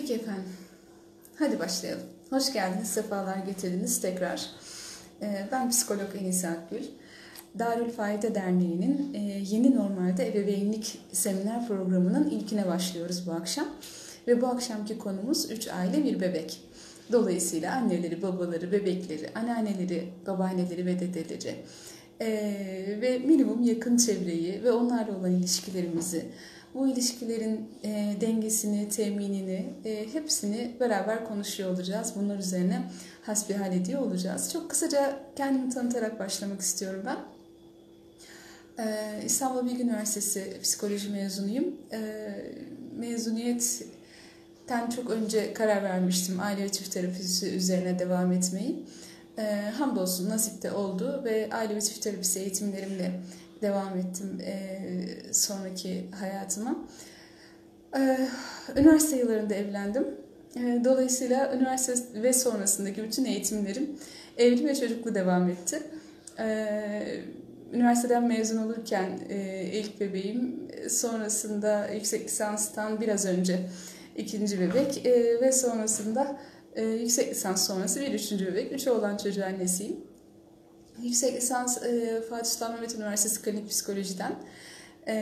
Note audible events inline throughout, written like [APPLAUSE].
Peki efendim. Hadi başlayalım. Hoş geldiniz, sefalar getirdiniz tekrar. Ee, Ben psikolog Enis Akgül. Darül Faide Derneği'nin e, yeni normalde ebeveynlik seminer programının ilkine başlıyoruz bu akşam. Ve bu akşamki konumuz 3 aile bir bebek. Dolayısıyla anneleri, babaları, bebekleri, anneanneleri, babaanneleri ve dedeleri e, ve minimum yakın çevreyi ve onlarla olan ilişkilerimizi, bu ilişkilerin e, dengesini, teminini, e, hepsini beraber konuşuyor olacağız. Bunlar üzerine hasbihal ediyor olacağız. Çok kısaca kendimi tanıtarak başlamak istiyorum ben. E, İstanbul Bilgi Üniversitesi psikoloji mezunuyum. E, mezuniyetten çok önce karar vermiştim aile ve çift terapisi üzerine devam etmeyi. E, hamdolsun nasip de oldu ve aile ve çift terapisi eğitimlerimle devam ettim e, sonraki hayatıma. E, üniversite yıllarında evlendim. E, dolayısıyla üniversite ve sonrasındaki bütün eğitimlerim evli ve çocuklu devam etti. E, üniversiteden mezun olurken e, ilk bebeğim, sonrasında yüksek lisanstan biraz önce ikinci bebek e, ve sonrasında e, yüksek lisans sonrası bir üçüncü bebek. Üç oğlan çocuğu annesiyim. Yüksek lisans e, Fatih Sultan Mehmet Üniversitesi Klinik Psikoloji'den e,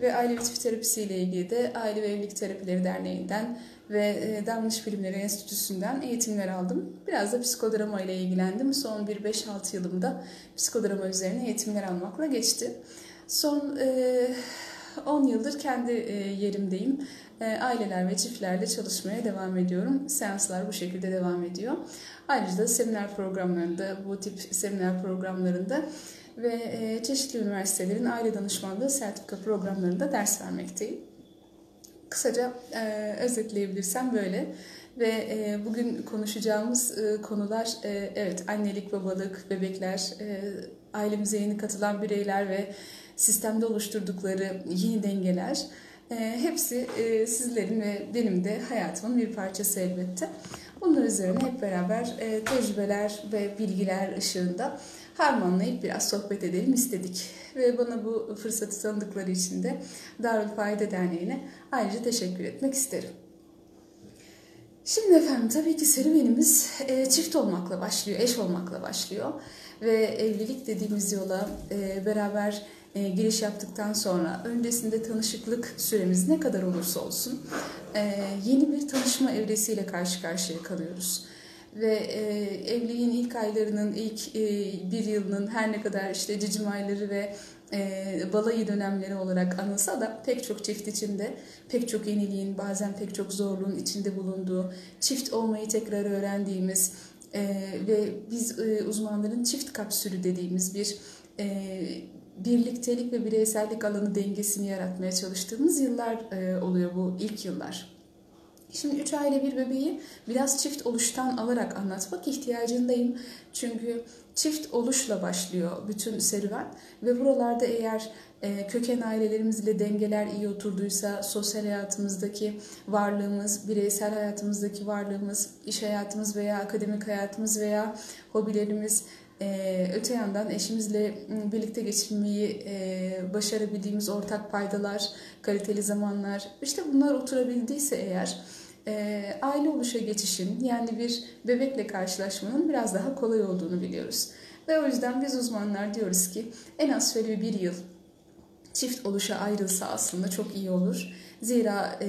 ve aile çift terapisi ile ilgili de Aile ve Evlilik Terapileri Derneği'nden ve e, Davranış Bilimleri Enstitüsü'nden eğitimler aldım. Biraz da psikodrama ile ilgilendim. Son bir 5-6 yılımda psikodrama üzerine eğitimler almakla geçti. Son e, 10 yıldır kendi e, yerimdeyim. E, aileler ve çiftlerle çalışmaya devam ediyorum. Seanslar bu şekilde devam ediyor. Ayrıca da seminer programlarında, bu tip seminer programlarında ve e, çeşitli üniversitelerin aile danışmanlığı sertifika programlarında ders vermekteyim. Kısaca özetleyebilirsem böyle ve bugün konuşacağımız konular evet annelik, babalık, bebekler, ailemize yeni katılan bireyler ve sistemde oluşturdukları yeni dengeler e, hepsi e, sizlerin ve benim de hayatımın bir parçası elbette. Bunlar üzerine hep beraber e, tecrübeler ve bilgiler ışığında harmanlayıp biraz sohbet edelim istedik. Ve bana bu fırsatı tanıdıkları için de Darülfayda Derneği'ne ayrıca teşekkür etmek isterim. Şimdi efendim tabii ki serüvenimiz e, çift olmakla başlıyor, eş olmakla başlıyor. Ve evlilik dediğimiz yola e, beraber e, giriş yaptıktan sonra öncesinde tanışıklık süremiz ne kadar olursa olsun e, yeni bir tanışma evresiyle karşı karşıya kalıyoruz. Ve e, evliliğin ilk aylarının, ilk e, bir yılının her ne kadar işte cicim ayları ve e, balayı dönemleri olarak anılsa da pek çok çift içinde pek çok yeniliğin bazen pek çok zorluğun içinde bulunduğu, çift olmayı tekrar öğrendiğimiz e, ve biz e, uzmanların çift kapsülü dediğimiz bir e, birliktelik ve bireysellik alanı dengesini yaratmaya çalıştığımız yıllar e, oluyor bu ilk yıllar. Şimdi üç aile bir bebeği biraz çift oluştan alarak anlatmak ihtiyacındayım. Çünkü çift oluşla başlıyor bütün serüven ve buralarda eğer e, köken ailelerimizle dengeler iyi oturduysa sosyal hayatımızdaki varlığımız, bireysel hayatımızdaki varlığımız, iş hayatımız veya akademik hayatımız veya hobilerimiz ee, öte yandan eşimizle birlikte geçirmeyi e, başarabildiğimiz ortak paydalar, kaliteli zamanlar, işte bunlar oturabildiyse eğer e, aile oluşa geçişin yani bir bebekle karşılaşmanın biraz daha kolay olduğunu biliyoruz. Ve o yüzden biz uzmanlar diyoruz ki en az şöyle bir yıl çift oluşa ayrılsa aslında çok iyi olur. Zira e,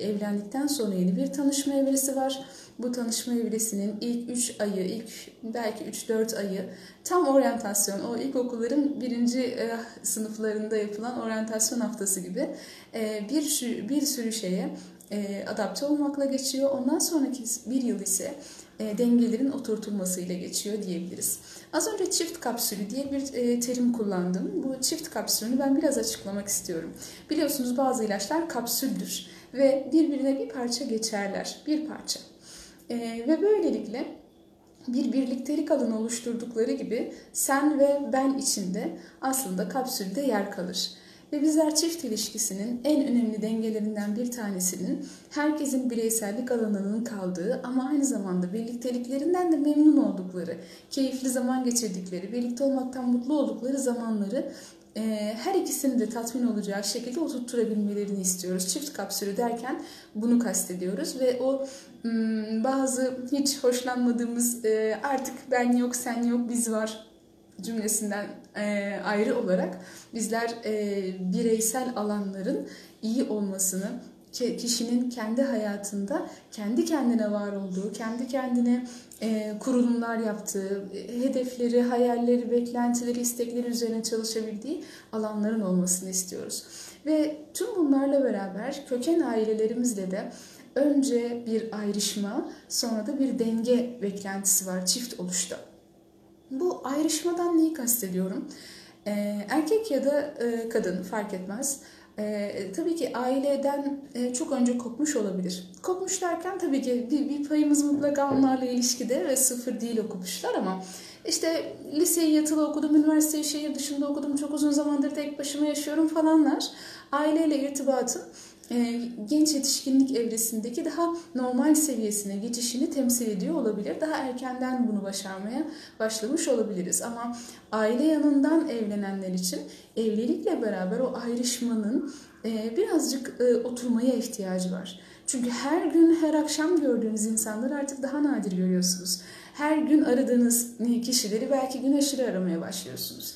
evlendikten sonra yeni bir tanışma evresi var. Bu tanışma evresinin ilk 3 ayı, ilk belki 3-4 ayı tam oryantasyon, o ilkokulların birinci e, sınıflarında yapılan oryantasyon haftası gibi e, bir, bir sürü şeye e, adapte olmakla geçiyor. Ondan sonraki bir yıl ise e, dengelerin oturtulmasıyla geçiyor diyebiliriz. Az önce çift kapsülü diye bir e, terim kullandım. Bu çift kapsülünü ben biraz açıklamak istiyorum. Biliyorsunuz bazı ilaçlar kapsüldür ve birbirine bir parça geçerler. Bir parça. E, ve böylelikle bir birliktelik alanı oluşturdukları gibi sen ve ben içinde aslında kapsülde yer kalır. Ve bizler çift ilişkisinin en önemli dengelerinden bir tanesinin herkesin bireysellik alanının kaldığı ama aynı zamanda birlikteliklerinden de memnun oldukları, keyifli zaman geçirdikleri, birlikte olmaktan mutlu oldukları zamanları e, her ikisinin de tatmin olacağı şekilde oturtturabilmelerini istiyoruz. Çift kapsülü derken bunu kastediyoruz ve o hmm, bazı hiç hoşlanmadığımız e, artık ben yok sen yok biz var cümlesinden e, ayrı olarak bizler e, bireysel alanların iyi olmasını, kişinin kendi hayatında kendi kendine var olduğu, kendi kendine e, kurulumlar yaptığı, hedefleri, hayalleri, beklentileri, istekleri üzerine çalışabildiği alanların olmasını istiyoruz. Ve tüm bunlarla beraber köken ailelerimizle de önce bir ayrışma, sonra da bir denge beklentisi var çift oluşta. Bu ayrışmadan neyi kastediyorum? Ee, erkek ya da e, kadın fark etmez. Ee, tabii ki aileden e, çok önce kopmuş olabilir. Kopmuş derken tabii ki bir, bir payımız mutlaka onlarla ilişkide ve sıfır değil o kopuşlar ama işte liseyi yatılı okudum, üniversiteyi şehir dışında okudum, çok uzun zamandır tek başıma yaşıyorum falanlar. Aileyle irtibatın genç yetişkinlik evresindeki daha normal seviyesine geçişini temsil ediyor olabilir. Daha erkenden bunu başarmaya başlamış olabiliriz. Ama aile yanından evlenenler için evlilikle beraber o ayrışmanın e, birazcık e, oturmaya ihtiyacı var. Çünkü her gün, her akşam gördüğünüz insanları artık daha nadir görüyorsunuz. Her gün aradığınız kişileri belki gün aşırı aramaya başlıyorsunuz.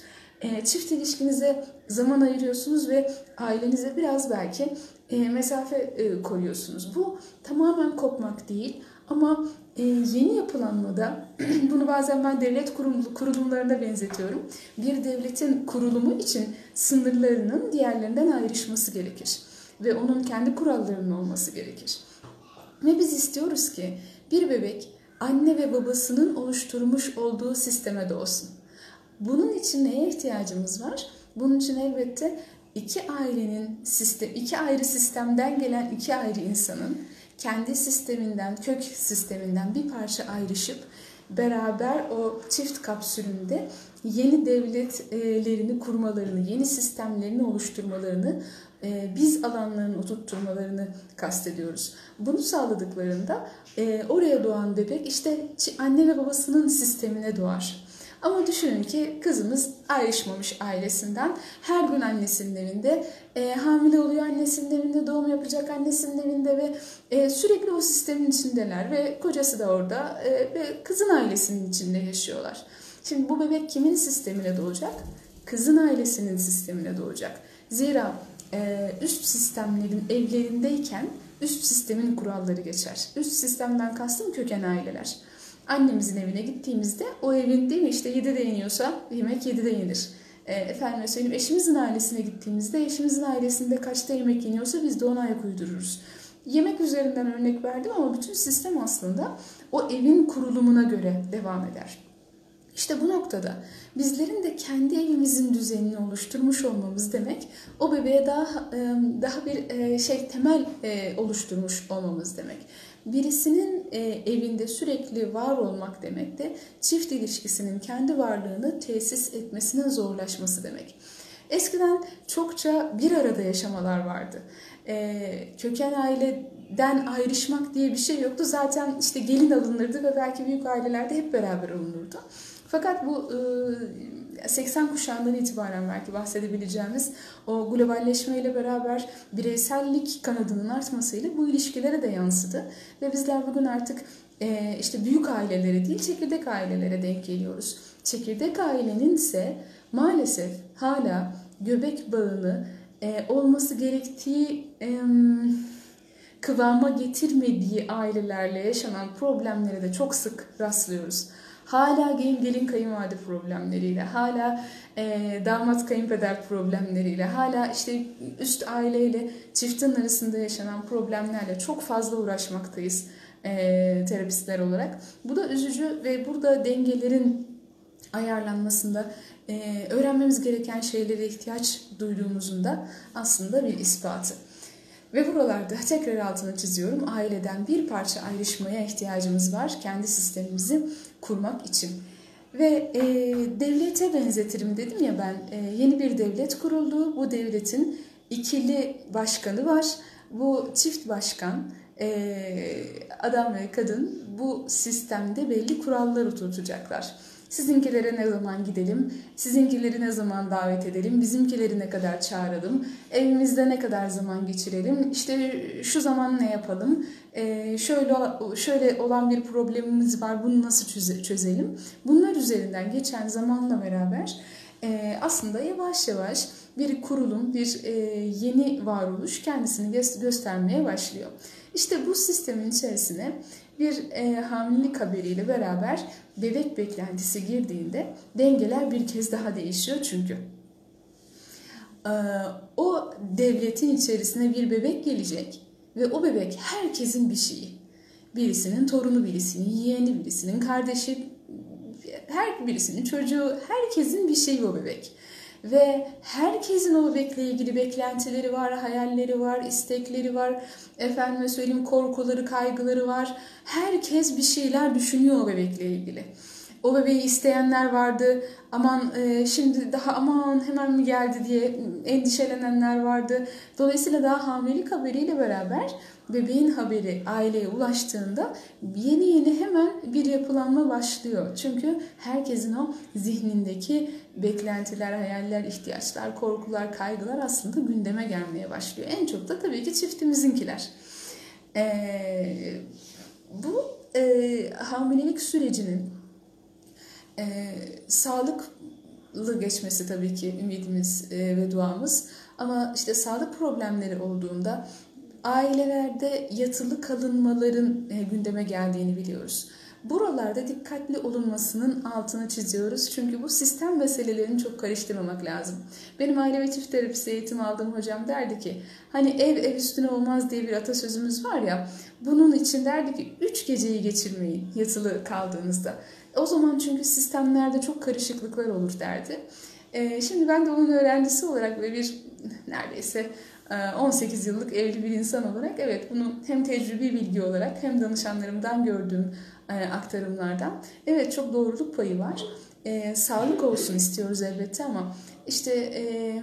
Çift ilişkinize zaman ayırıyorsunuz ve ailenize biraz belki e, mesafe e, koyuyorsunuz. Bu tamamen kopmak değil ama e, yeni yapılanmada [CLEARS THROAT] bunu bazen ben devlet kurum, kurulumlarına benzetiyorum. Bir devletin kurulumu için sınırlarının diğerlerinden ayrışması gerekir ve onun kendi kurallarının olması gerekir. Ve biz istiyoruz ki bir bebek anne ve babasının oluşturmuş olduğu sisteme doğsun. Bunun için neye ihtiyacımız var? Bunun için elbette iki ailenin sistem, iki ayrı sistemden gelen iki ayrı insanın kendi sisteminden, kök sisteminden bir parça ayrışıp beraber o çift kapsülünde yeni devletlerini kurmalarını, yeni sistemlerini oluşturmalarını, e, biz alanlarını oturtturmalarını kastediyoruz. Bunu sağladıklarında e, oraya doğan bebek işte anne ve babasının sistemine doğar. Ama düşünün ki kızımız ayrışmamış ailesinden. Her gün annesinin evinde e, hamile oluyor annesinin evinde, doğum yapacak annesinin evinde ve e, sürekli o sistemin içindeler ve kocası da orada e, ve kızın ailesinin içinde yaşıyorlar. Şimdi bu bebek kimin sistemine doğacak? Kızın ailesinin sistemine doğacak. Zira e, üst sistemlerin evlerindeyken üst sistemin kuralları geçer. Üst sistemden kastım köken aileler annemizin evine gittiğimizde o evin değil mi işte 7'de yeniyorsa yemek 7'de yenir. E, efendim söyleyeyim eşimizin ailesine gittiğimizde eşimizin ailesinde kaçta yemek yeniyorsa biz de ona ayak uydururuz. Yemek üzerinden örnek verdim ama bütün sistem aslında o evin kurulumuna göre devam eder. İşte bu noktada bizlerin de kendi evimizin düzenini oluşturmuş olmamız demek o bebeğe daha daha bir şey temel oluşturmuş olmamız demek birisinin e, evinde sürekli var olmak demek de çift ilişkisinin kendi varlığını tesis etmesinin zorlaşması demek. Eskiden çokça bir arada yaşamalar vardı. E, köken aileden ayrışmak diye bir şey yoktu. Zaten işte gelin alınırdı ve belki büyük ailelerde hep beraber olunurdu. Fakat bu e, 80 kuşağından itibaren belki bahsedebileceğimiz o globalleşmeyle beraber bireysellik kanadının artmasıyla bu ilişkilere de yansıdı. Ve bizler bugün artık e, işte büyük ailelere değil çekirdek ailelere denk geliyoruz. Çekirdek ailenin ise maalesef hala göbek bağını e, olması gerektiği kıvama getirmediği ailelerle yaşanan problemlere de çok sık rastlıyoruz. Hala gelin, gelin kayınvalide problemleriyle, hala e, damat kayınpeder problemleriyle, hala işte üst aileyle çiftin arasında yaşanan problemlerle çok fazla uğraşmaktayız e, terapistler olarak. Bu da üzücü ve burada dengelerin ayarlanmasında e, öğrenmemiz gereken şeylere ihtiyaç duyduğumuzun da aslında bir ispatı. Ve buralarda tekrar altını çiziyorum. Aileden bir parça ayrışmaya ihtiyacımız var kendi sistemimizi kurmak için. Ve e, devlete benzetirim dedim ya ben. E, yeni bir devlet kuruldu. Bu devletin ikili başkanı var. Bu çift başkan e, adam ve kadın bu sistemde belli kurallar oturtacaklar. Sizinkilere ne zaman gidelim, sizinkileri ne zaman davet edelim, bizimkileri ne kadar çağıralım, evimizde ne kadar zaman geçirelim, işte şu zaman ne yapalım, ee, şöyle şöyle olan bir problemimiz var, bunu nasıl çözelim. Bunlar üzerinden geçen zamanla beraber e, aslında yavaş yavaş bir kurulum, bir e, yeni varoluş kendisini göstermeye başlıyor. İşte bu sistemin içerisine bir e, hamilelik haberiyle beraber bebek beklentisi girdiğinde dengeler bir kez daha değişiyor çünkü. E, o devletin içerisine bir bebek gelecek ve o bebek herkesin bir şeyi. Birisinin torunu, birisinin yeğeni, birisinin kardeşi, her birisinin çocuğu, herkesin bir şeyi o bebek. Ve herkesin o bebekle ilgili beklentileri var, hayalleri var, istekleri var. Efendime söyleyeyim korkuları, kaygıları var. Herkes bir şeyler düşünüyor o bebekle ilgili. O bebeği isteyenler vardı. Aman e, şimdi daha aman hemen mi geldi diye endişelenenler vardı. Dolayısıyla daha hamilelik haberiyle beraber bebeğin haberi aileye ulaştığında yeni yeni hemen bir yapılanma başlıyor. Çünkü herkesin o zihnindeki beklentiler, hayaller, ihtiyaçlar, korkular, kaygılar aslında gündeme gelmeye başlıyor. En çok da tabii ki çiftimizinkiler. Ee, bu e, hamilelik sürecinin e, sağlıklı geçmesi tabii ki ümidimiz e, ve duamız. Ama işte sağlık problemleri olduğunda ailelerde yatılı kalınmaların e, gündeme geldiğini biliyoruz. Buralarda dikkatli olunmasının altını çiziyoruz. Çünkü bu sistem meselelerini çok karıştırmamak lazım. Benim aile ve çift terapisi eğitimi aldığım hocam derdi ki hani ev ev üstüne olmaz diye bir atasözümüz var ya bunun için derdi ki üç geceyi geçirmeyin yatılı kaldığınızda. O zaman çünkü sistemlerde çok karışıklıklar olur derdi. E, şimdi ben de onun öğrencisi olarak ve bir neredeyse 18 e, yıllık evli bir insan olarak evet bunu hem tecrübi bilgi olarak hem danışanlarımdan gördüğüm aktarımlardan evet çok doğruluk payı var. E, sağlık olsun istiyoruz elbette ama işte e,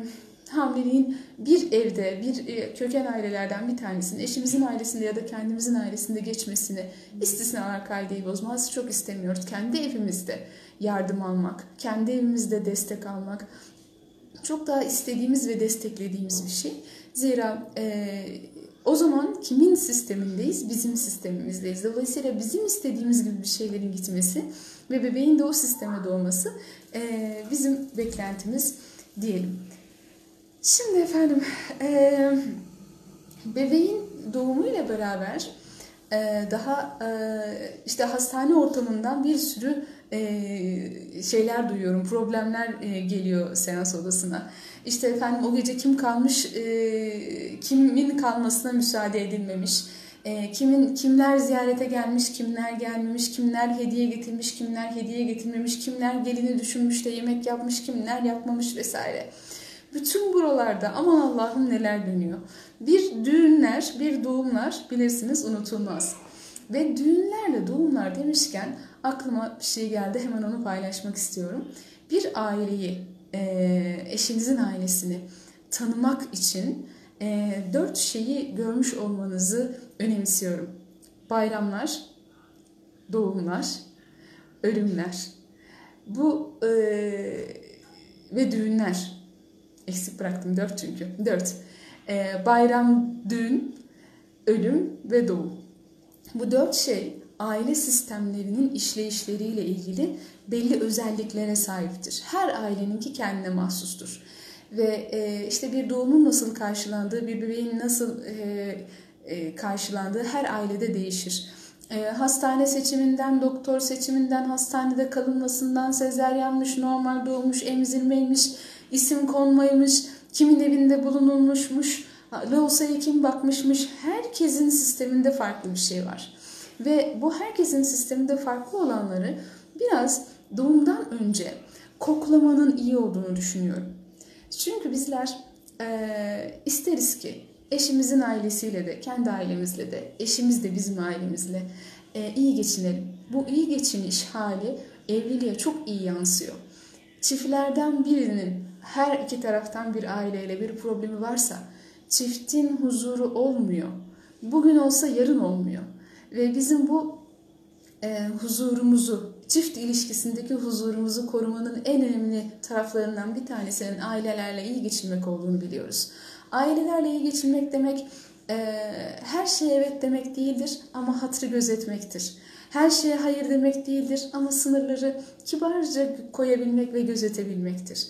hamileliğin bir evde, bir e, köken ailelerden bir tanesinin eşimizin ailesinde ya da kendimizin ailesinde geçmesini istisnalar kaideyi bozmaz çok istemiyoruz. Kendi evimizde yardım almak, kendi evimizde destek almak çok daha istediğimiz ve desteklediğimiz bir şey. Zira e, o zaman kimin sistemindeyiz? Bizim sistemimizdeyiz. Dolayısıyla bizim istediğimiz gibi bir şeylerin gitmesi ve bebeğin de o sisteme doğması e, bizim beklentimiz diyelim. Şimdi efendim e, bebeğin doğumuyla beraber e, daha e, işte hastane ortamından bir sürü e, şeyler duyuyorum, problemler e, geliyor seans odasına. İşte efendim o gece kim kalmış, e, kimin kalmasına müsaade edilmemiş. E, kimin kimler ziyarete gelmiş, kimler gelmemiş, kimler hediye getirmiş, kimler hediye getirmemiş, kimler gelini düşünmüş de yemek yapmış, kimler yapmamış vesaire. Bütün buralarda aman Allah'ım neler dönüyor. Bir düğünler, bir doğumlar bilirsiniz unutulmaz. Ve düğünlerle doğumlar demişken aklıma bir şey geldi hemen onu paylaşmak istiyorum. Bir aileyi, eşinizin ailesini tanımak için dört şeyi görmüş olmanızı önemsiyorum. Bayramlar, doğumlar, ölümler. Bu e, ve düğünler Eksik bıraktım dört çünkü. Dört. Ee, bayram, düğün, ölüm ve doğum. Bu dört şey aile sistemlerinin işleyişleriyle ilgili belli özelliklere sahiptir. Her aileninki kendine mahsustur. Ve e, işte bir doğumun nasıl karşılandığı, bir bebeğin nasıl e, e, karşılandığı her ailede değişir. E, hastane seçiminden, doktor seçiminden, hastanede kalınmasından, sezeryanmış, normal doğmuş, emzirmeymiş, isim konmaymış, kimin evinde bulunulmuşmuş, Laosa'ya kim bakmışmış. Herkesin sisteminde farklı bir şey var. Ve bu herkesin sisteminde farklı olanları biraz doğumdan önce koklamanın iyi olduğunu düşünüyorum. Çünkü bizler e, isteriz ki eşimizin ailesiyle de, kendi ailemizle de, eşimiz de bizim ailemizle e, iyi geçinelim. Bu iyi geçiniş hali evliliğe çok iyi yansıyor. Çiftlerden birinin her iki taraftan bir aileyle bir problemi varsa çiftin huzuru olmuyor. Bugün olsa yarın olmuyor. Ve bizim bu e, huzurumuzu, çift ilişkisindeki huzurumuzu korumanın en önemli taraflarından bir tanesinin ailelerle iyi geçinmek olduğunu biliyoruz. Ailelerle iyi geçinmek demek e, her şeye evet demek değildir ama hatırı gözetmektir. Her şeye hayır demek değildir ama sınırları kibarca koyabilmek ve gözetebilmektir.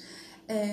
E,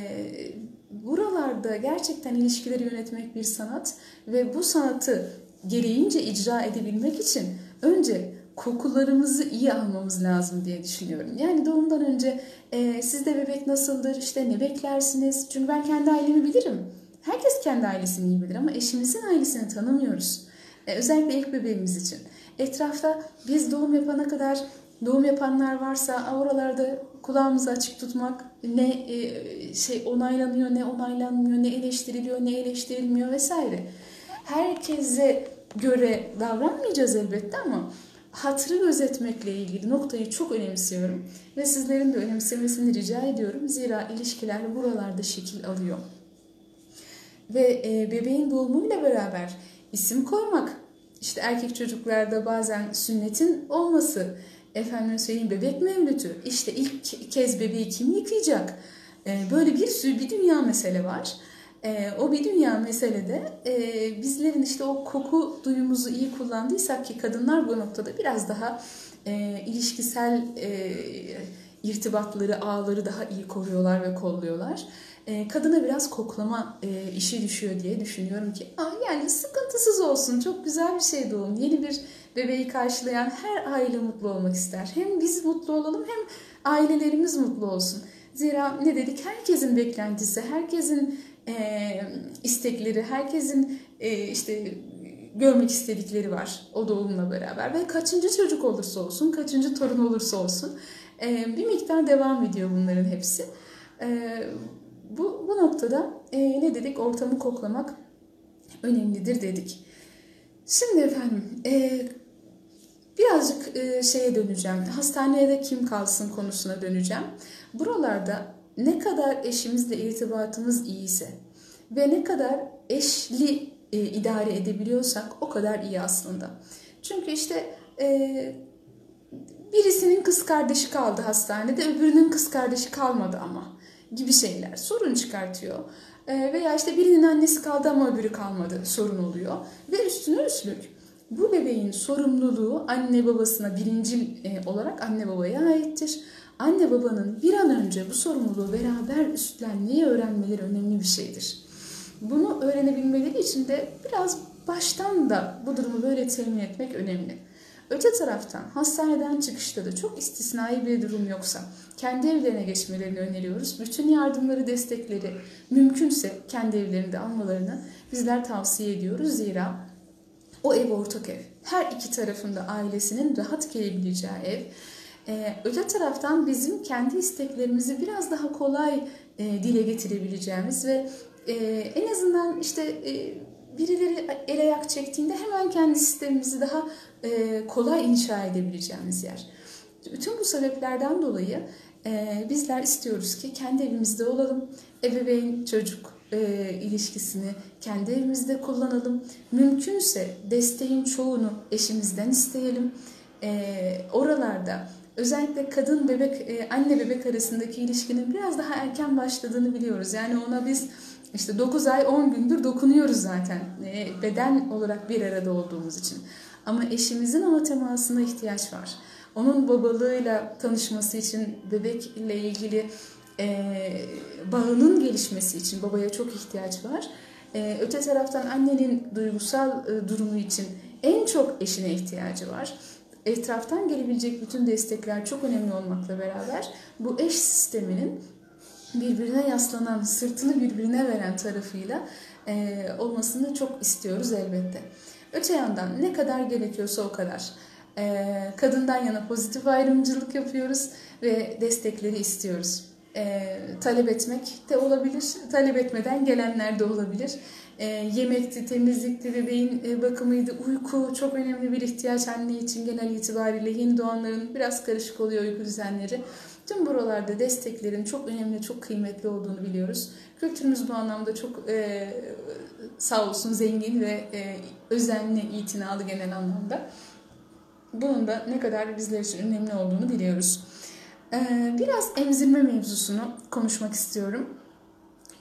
buralarda gerçekten ilişkileri yönetmek bir sanat ve bu sanatı gereğince icra edebilmek için önce kokularımızı iyi almamız lazım diye düşünüyorum. Yani doğumdan önce e, sizde bebek nasıldır, işte ne beklersiniz? Çünkü ben kendi ailemi bilirim. Herkes kendi ailesini iyi bilir ama eşimizin ailesini tanımıyoruz. E, özellikle ilk bebeğimiz için. Etrafta biz doğum yapana kadar doğum yapanlar varsa oralarda kulağımızı açık tutmak ne e, şey onaylanıyor ne onaylanmıyor ne eleştiriliyor ne eleştirilmiyor vesaire. Herkese göre davranmayacağız elbette ama hatırı gözetmekle ilgili noktayı çok önemsiyorum ve sizlerin de önemsemesini rica ediyorum. Zira ilişkiler buralarda şekil alıyor. Ve e, bebeğin doğumuyla beraber isim koymak, işte erkek çocuklarda bazen sünnetin olması, efendim söyleyeyim bebek mevlütü, işte ilk kez bebeği kim yıkayacak, e, böyle bir sürü bir dünya mesele var. E, o bir dünya meselede e, bizlerin işte o koku duyumuzu iyi kullandıysak ki kadınlar bu noktada biraz daha e, ilişkisel e, irtibatları, ağları daha iyi koruyorlar ve kolluyorlar. E, kadına biraz koklama e, işi düşüyor diye düşünüyorum ki Aa, yani sıkıntısız olsun çok güzel bir şey doğum. Yeni bir bebeği karşılayan her aile mutlu olmak ister. Hem biz mutlu olalım hem ailelerimiz mutlu olsun. Zira ne dedik herkesin beklentisi, herkesin e, istekleri, herkesin e, işte görmek istedikleri var o doğumla beraber ve kaçıncı çocuk olursa olsun, kaçıncı torun olursa olsun e, bir miktar devam ediyor bunların hepsi. E, bu, bu noktada e, ne dedik? Ortamı koklamak önemlidir dedik. Şimdi efendim e, birazcık e, şeye döneceğim. Hastaneye de kim kalsın konusuna döneceğim. Buralarda ne kadar eşimizle irtibatımız iyiyse ve ne kadar eşli e, idare edebiliyorsak o kadar iyi aslında. Çünkü işte e, birisinin kız kardeşi kaldı hastanede, öbürünün kız kardeşi kalmadı ama gibi şeyler sorun çıkartıyor. E, veya işte birinin annesi kaldı ama öbürü kalmadı sorun oluyor. Ve üstüne üstlük bu bebeğin sorumluluğu anne babasına birinci e, olarak anne babaya aittir. Anne babanın bir an önce bu sorumluluğu beraber üstlenmeyi öğrenmeleri önemli bir şeydir. Bunu öğrenebilmeleri için de biraz baştan da bu durumu böyle temin etmek önemli. Öte taraftan hastaneden çıkışta da çok istisnai bir durum yoksa kendi evlerine geçmelerini öneriyoruz. Bütün yardımları, destekleri mümkünse kendi evlerinde almalarını bizler tavsiye ediyoruz. Zira o ev ortak ev. Her iki tarafında ailesinin rahat gelebileceği ev. Ee, öte taraftan bizim kendi isteklerimizi biraz daha kolay e, dile getirebileceğimiz ve e, en azından işte e, birileri el ayak çektiğinde hemen kendi sistemimizi daha e, kolay inşa edebileceğimiz yer. Bütün bu sebeplerden dolayı e, bizler istiyoruz ki kendi evimizde olalım. Ebeveyn çocuk e, ilişkisini kendi evimizde kullanalım. Mümkünse desteğin çoğunu eşimizden isteyelim. E, oralarda özellikle kadın bebek e, anne bebek arasındaki ilişkinin biraz daha erken başladığını biliyoruz. Yani ona biz işte 9 ay 10 gündür dokunuyoruz zaten e, beden olarak bir arada olduğumuz için. Ama eşimizin o temasına ihtiyaç var. Onun babalığıyla tanışması için bebekle ilgili e, bağının gelişmesi için babaya çok ihtiyaç var. E, öte taraftan annenin duygusal e, durumu için en çok eşine ihtiyacı var. Etraftan gelebilecek bütün destekler çok önemli olmakla beraber bu eş sisteminin birbirine yaslanan, sırtını birbirine veren tarafıyla e, olmasını çok istiyoruz elbette. Öte yandan ne kadar gerekiyorsa o kadar. E, kadından yana pozitif ayrımcılık yapıyoruz ve destekleri istiyoruz. E, talep etmek de olabilir, talep etmeden gelenler de olabilir. E, yemekti, temizlikti, bebeğin e, bakımıydı, uyku çok önemli bir ihtiyaç anne için genel itibariyle. Yeni doğanların biraz karışık oluyor uyku düzenleri. Tüm buralarda desteklerin çok önemli, çok kıymetli olduğunu biliyoruz. Kültürümüz bu anlamda çok e, sağ olsun zengin ve e, özenli, itinalı genel anlamda. Bunun da ne kadar bizler için önemli olduğunu biliyoruz. Ee, biraz emzirme mevzusunu konuşmak istiyorum.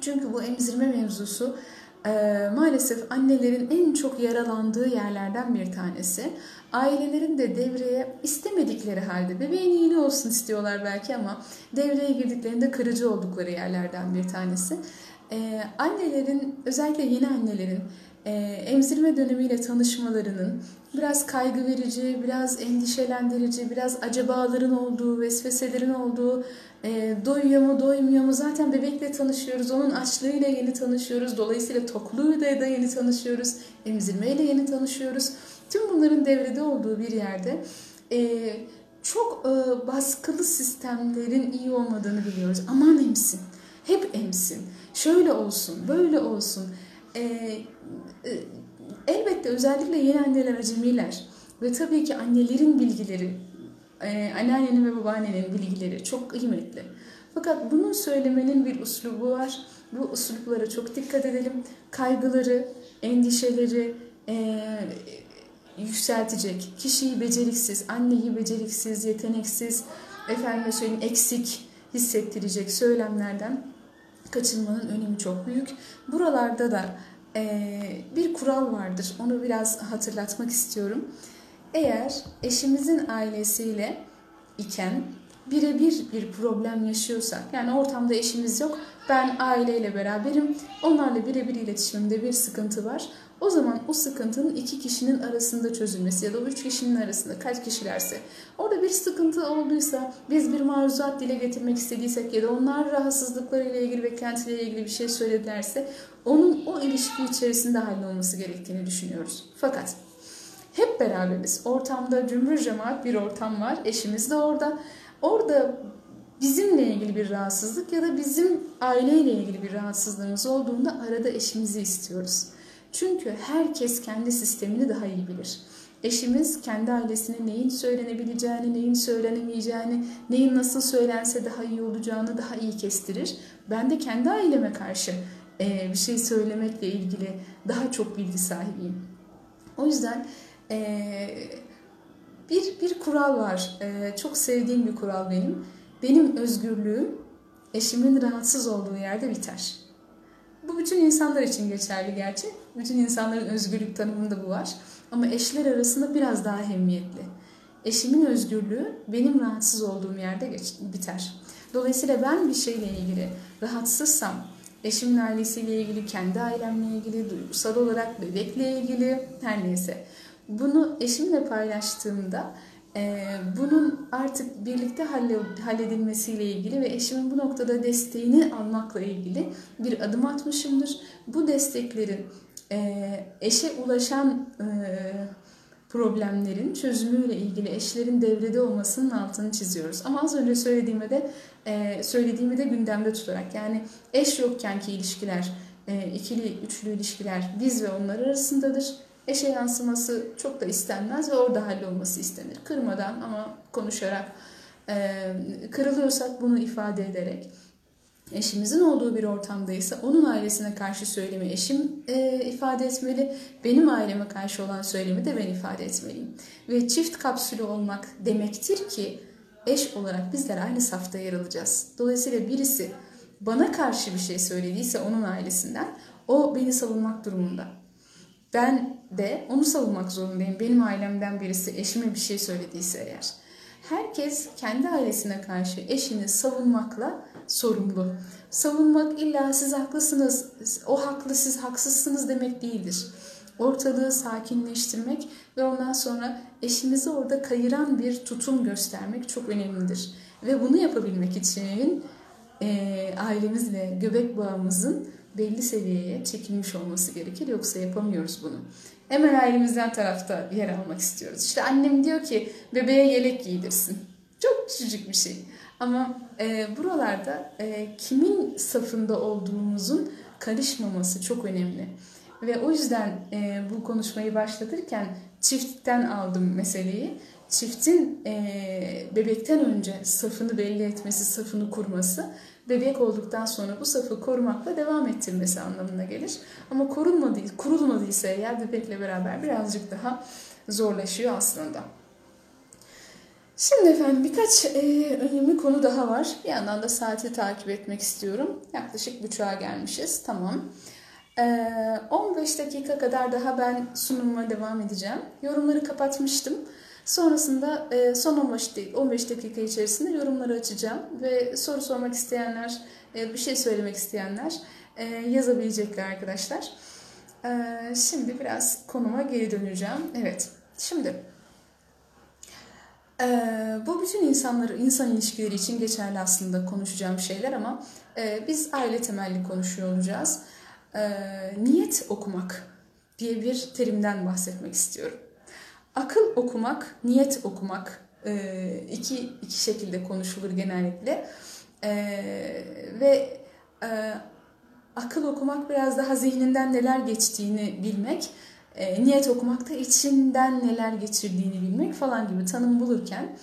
Çünkü bu emzirme mevzusu e, maalesef annelerin en çok yaralandığı yerlerden bir tanesi. Ailelerin de devreye istemedikleri halde bebeğin iyiliği olsun istiyorlar belki ama devreye girdiklerinde kırıcı oldukları yerlerden bir tanesi. Ee, annelerin özellikle yeni annelerin e, emzirme dönemiyle tanışmalarının biraz kaygı verici, biraz endişelendirici, biraz acabaların olduğu, vesveselerin olduğu, e, doyuyor mu doymuyor mu zaten bebekle tanışıyoruz, onun açlığıyla yeni tanışıyoruz, dolayısıyla tokluğuyla da yeni tanışıyoruz, emzirmeyle yeni tanışıyoruz. Tüm bunların devrede olduğu bir yerde e, çok e, baskılı sistemlerin iyi olmadığını biliyoruz. Aman emsin, hep emsin, şöyle olsun, böyle olsun. E, e, elbette özellikle yeni anneler acemiler ve tabii ki annelerin bilgileri, e, anneannenin ve babaannenin bilgileri çok kıymetli. Fakat bunun söylemenin bir uslubu var. Bu usluplara çok dikkat edelim. Kaygıları, endişeleri, e, yükseltecek, kişiyi beceriksiz, anneyi beceriksiz, yeteneksiz, efendim söyleyeyim eksik hissettirecek söylemlerden kaçınmanın önemi çok büyük. Buralarda da e, bir kural vardır. Onu biraz hatırlatmak istiyorum. Eğer eşimizin ailesiyle iken birebir bir problem yaşıyorsak, yani ortamda eşimiz yok, ben aileyle beraberim, onlarla birebir iletişimimde bir sıkıntı var. O zaman o sıkıntının iki kişinin arasında çözülmesi ya da üç kişinin arasında kaç kişilerse orada bir sıkıntı olduysa biz bir maruzat dile getirmek istediysek ya da onlar rahatsızlıklarıyla ilgili beklentileriyle ilgili bir şey söyledilerse onun o ilişki içerisinde hallolması gerektiğini düşünüyoruz. Fakat hep beraberiz. Ortamda cümbür cemaat bir ortam var. Eşimiz de orada. Orada bizimle ilgili bir rahatsızlık ya da bizim aileyle ilgili bir rahatsızlığımız olduğunda arada eşimizi istiyoruz. Çünkü herkes kendi sistemini daha iyi bilir. Eşimiz kendi ailesine neyin söylenebileceğini, neyin söylenemeyeceğini, neyin nasıl söylense daha iyi olacağını daha iyi kestirir. Ben de kendi aileme karşı bir şey söylemekle ilgili daha çok bilgi sahibiyim. O yüzden bir, bir kural var. Çok sevdiğim bir kural benim. Benim özgürlüğüm eşimin rahatsız olduğu yerde biter. Bu bütün insanlar için geçerli gerçi. Bütün insanların özgürlük tanımında bu var. Ama eşler arasında biraz daha hemmiyetli. Eşimin özgürlüğü benim rahatsız olduğum yerde geç, biter. Dolayısıyla ben bir şeyle ilgili rahatsızsam, eşimin ailesiyle ilgili, kendi ailemle ilgili, duygusal olarak bebekle ilgili her neyse. Bunu eşimle paylaştığımda bunun artık birlikte halledilmesiyle ilgili ve eşimin bu noktada desteğini almakla ilgili bir adım atmışımdır. Bu desteklerin e, eşe ulaşan e, problemlerin çözümüyle ilgili eşlerin devrede olmasının altını çiziyoruz. Ama az önce söylediğime de e, söylediğimi de gündemde tutarak yani eş yokkenki ilişkiler, e, ikili, üçlü ilişkiler biz ve onlar arasındadır eşe yansıması çok da istenmez ve orada hallolması istenir. Kırmadan ama konuşarak, e, kırılıyorsak bunu ifade ederek. Eşimizin olduğu bir ortamdaysa onun ailesine karşı söylemi eşim e, ifade etmeli. Benim aileme karşı olan söylemi de ben ifade etmeliyim. Ve çift kapsülü olmak demektir ki eş olarak bizler aynı safta yer alacağız. Dolayısıyla birisi bana karşı bir şey söylediyse onun ailesinden o beni savunmak durumunda. Ben de onu savunmak zorundayım. Benim ailemden birisi eşime bir şey söylediyse eğer. Herkes kendi ailesine karşı eşini savunmakla sorumlu. Savunmak illa siz haklısınız, o haklı siz haksızsınız demek değildir. Ortalığı sakinleştirmek ve ondan sonra eşimizi orada kayıran bir tutum göstermek çok önemlidir. Ve bunu yapabilmek için e, ailemizle göbek bağımızın belli seviyeye çekilmiş olması gerekir. Yoksa yapamıyoruz bunu. Hemen ailemizden tarafta yer almak istiyoruz. İşte annem diyor ki bebeğe yelek giydirsin. Çok küçücük bir şey. Ama e, buralarda e, kimin safında olduğumuzun karışmaması çok önemli. Ve o yüzden e, bu konuşmayı başlatırken çiftten aldım meseleyi. Çiftin e, bebekten önce safını belli etmesi, safını kurması bebek olduktan sonra bu safı korumakla devam ettirmesi anlamına gelir. Ama korunmadı, kurulmadıysa eğer bebekle beraber birazcık daha zorlaşıyor aslında. Şimdi efendim birkaç e, önemli konu daha var. Bir yandan da saati takip etmek istiyorum. Yaklaşık buçuğa gelmişiz. Tamam. E, 15 dakika kadar daha ben sunumuma devam edeceğim. Yorumları kapatmıştım. Sonrasında e, son 15, 15 dakika içerisinde yorumları açacağım. Ve soru sormak isteyenler, e, bir şey söylemek isteyenler e, yazabilecekler arkadaşlar. Şimdi biraz konuma geri döneceğim. Evet, şimdi... Bu bütün insanları, insan ilişkileri için geçerli aslında konuşacağım şeyler ama biz aile temelli konuşuyor olacağız. Niyet okumak diye bir terimden bahsetmek istiyorum. Akıl okumak, niyet okumak e, iki, iki şekilde konuşulur genellikle. E, ve e, akıl okumak biraz daha zihninden neler geçtiğini bilmek niyet okumakta içinden neler geçirdiğini bilmek falan gibi tanım bulurken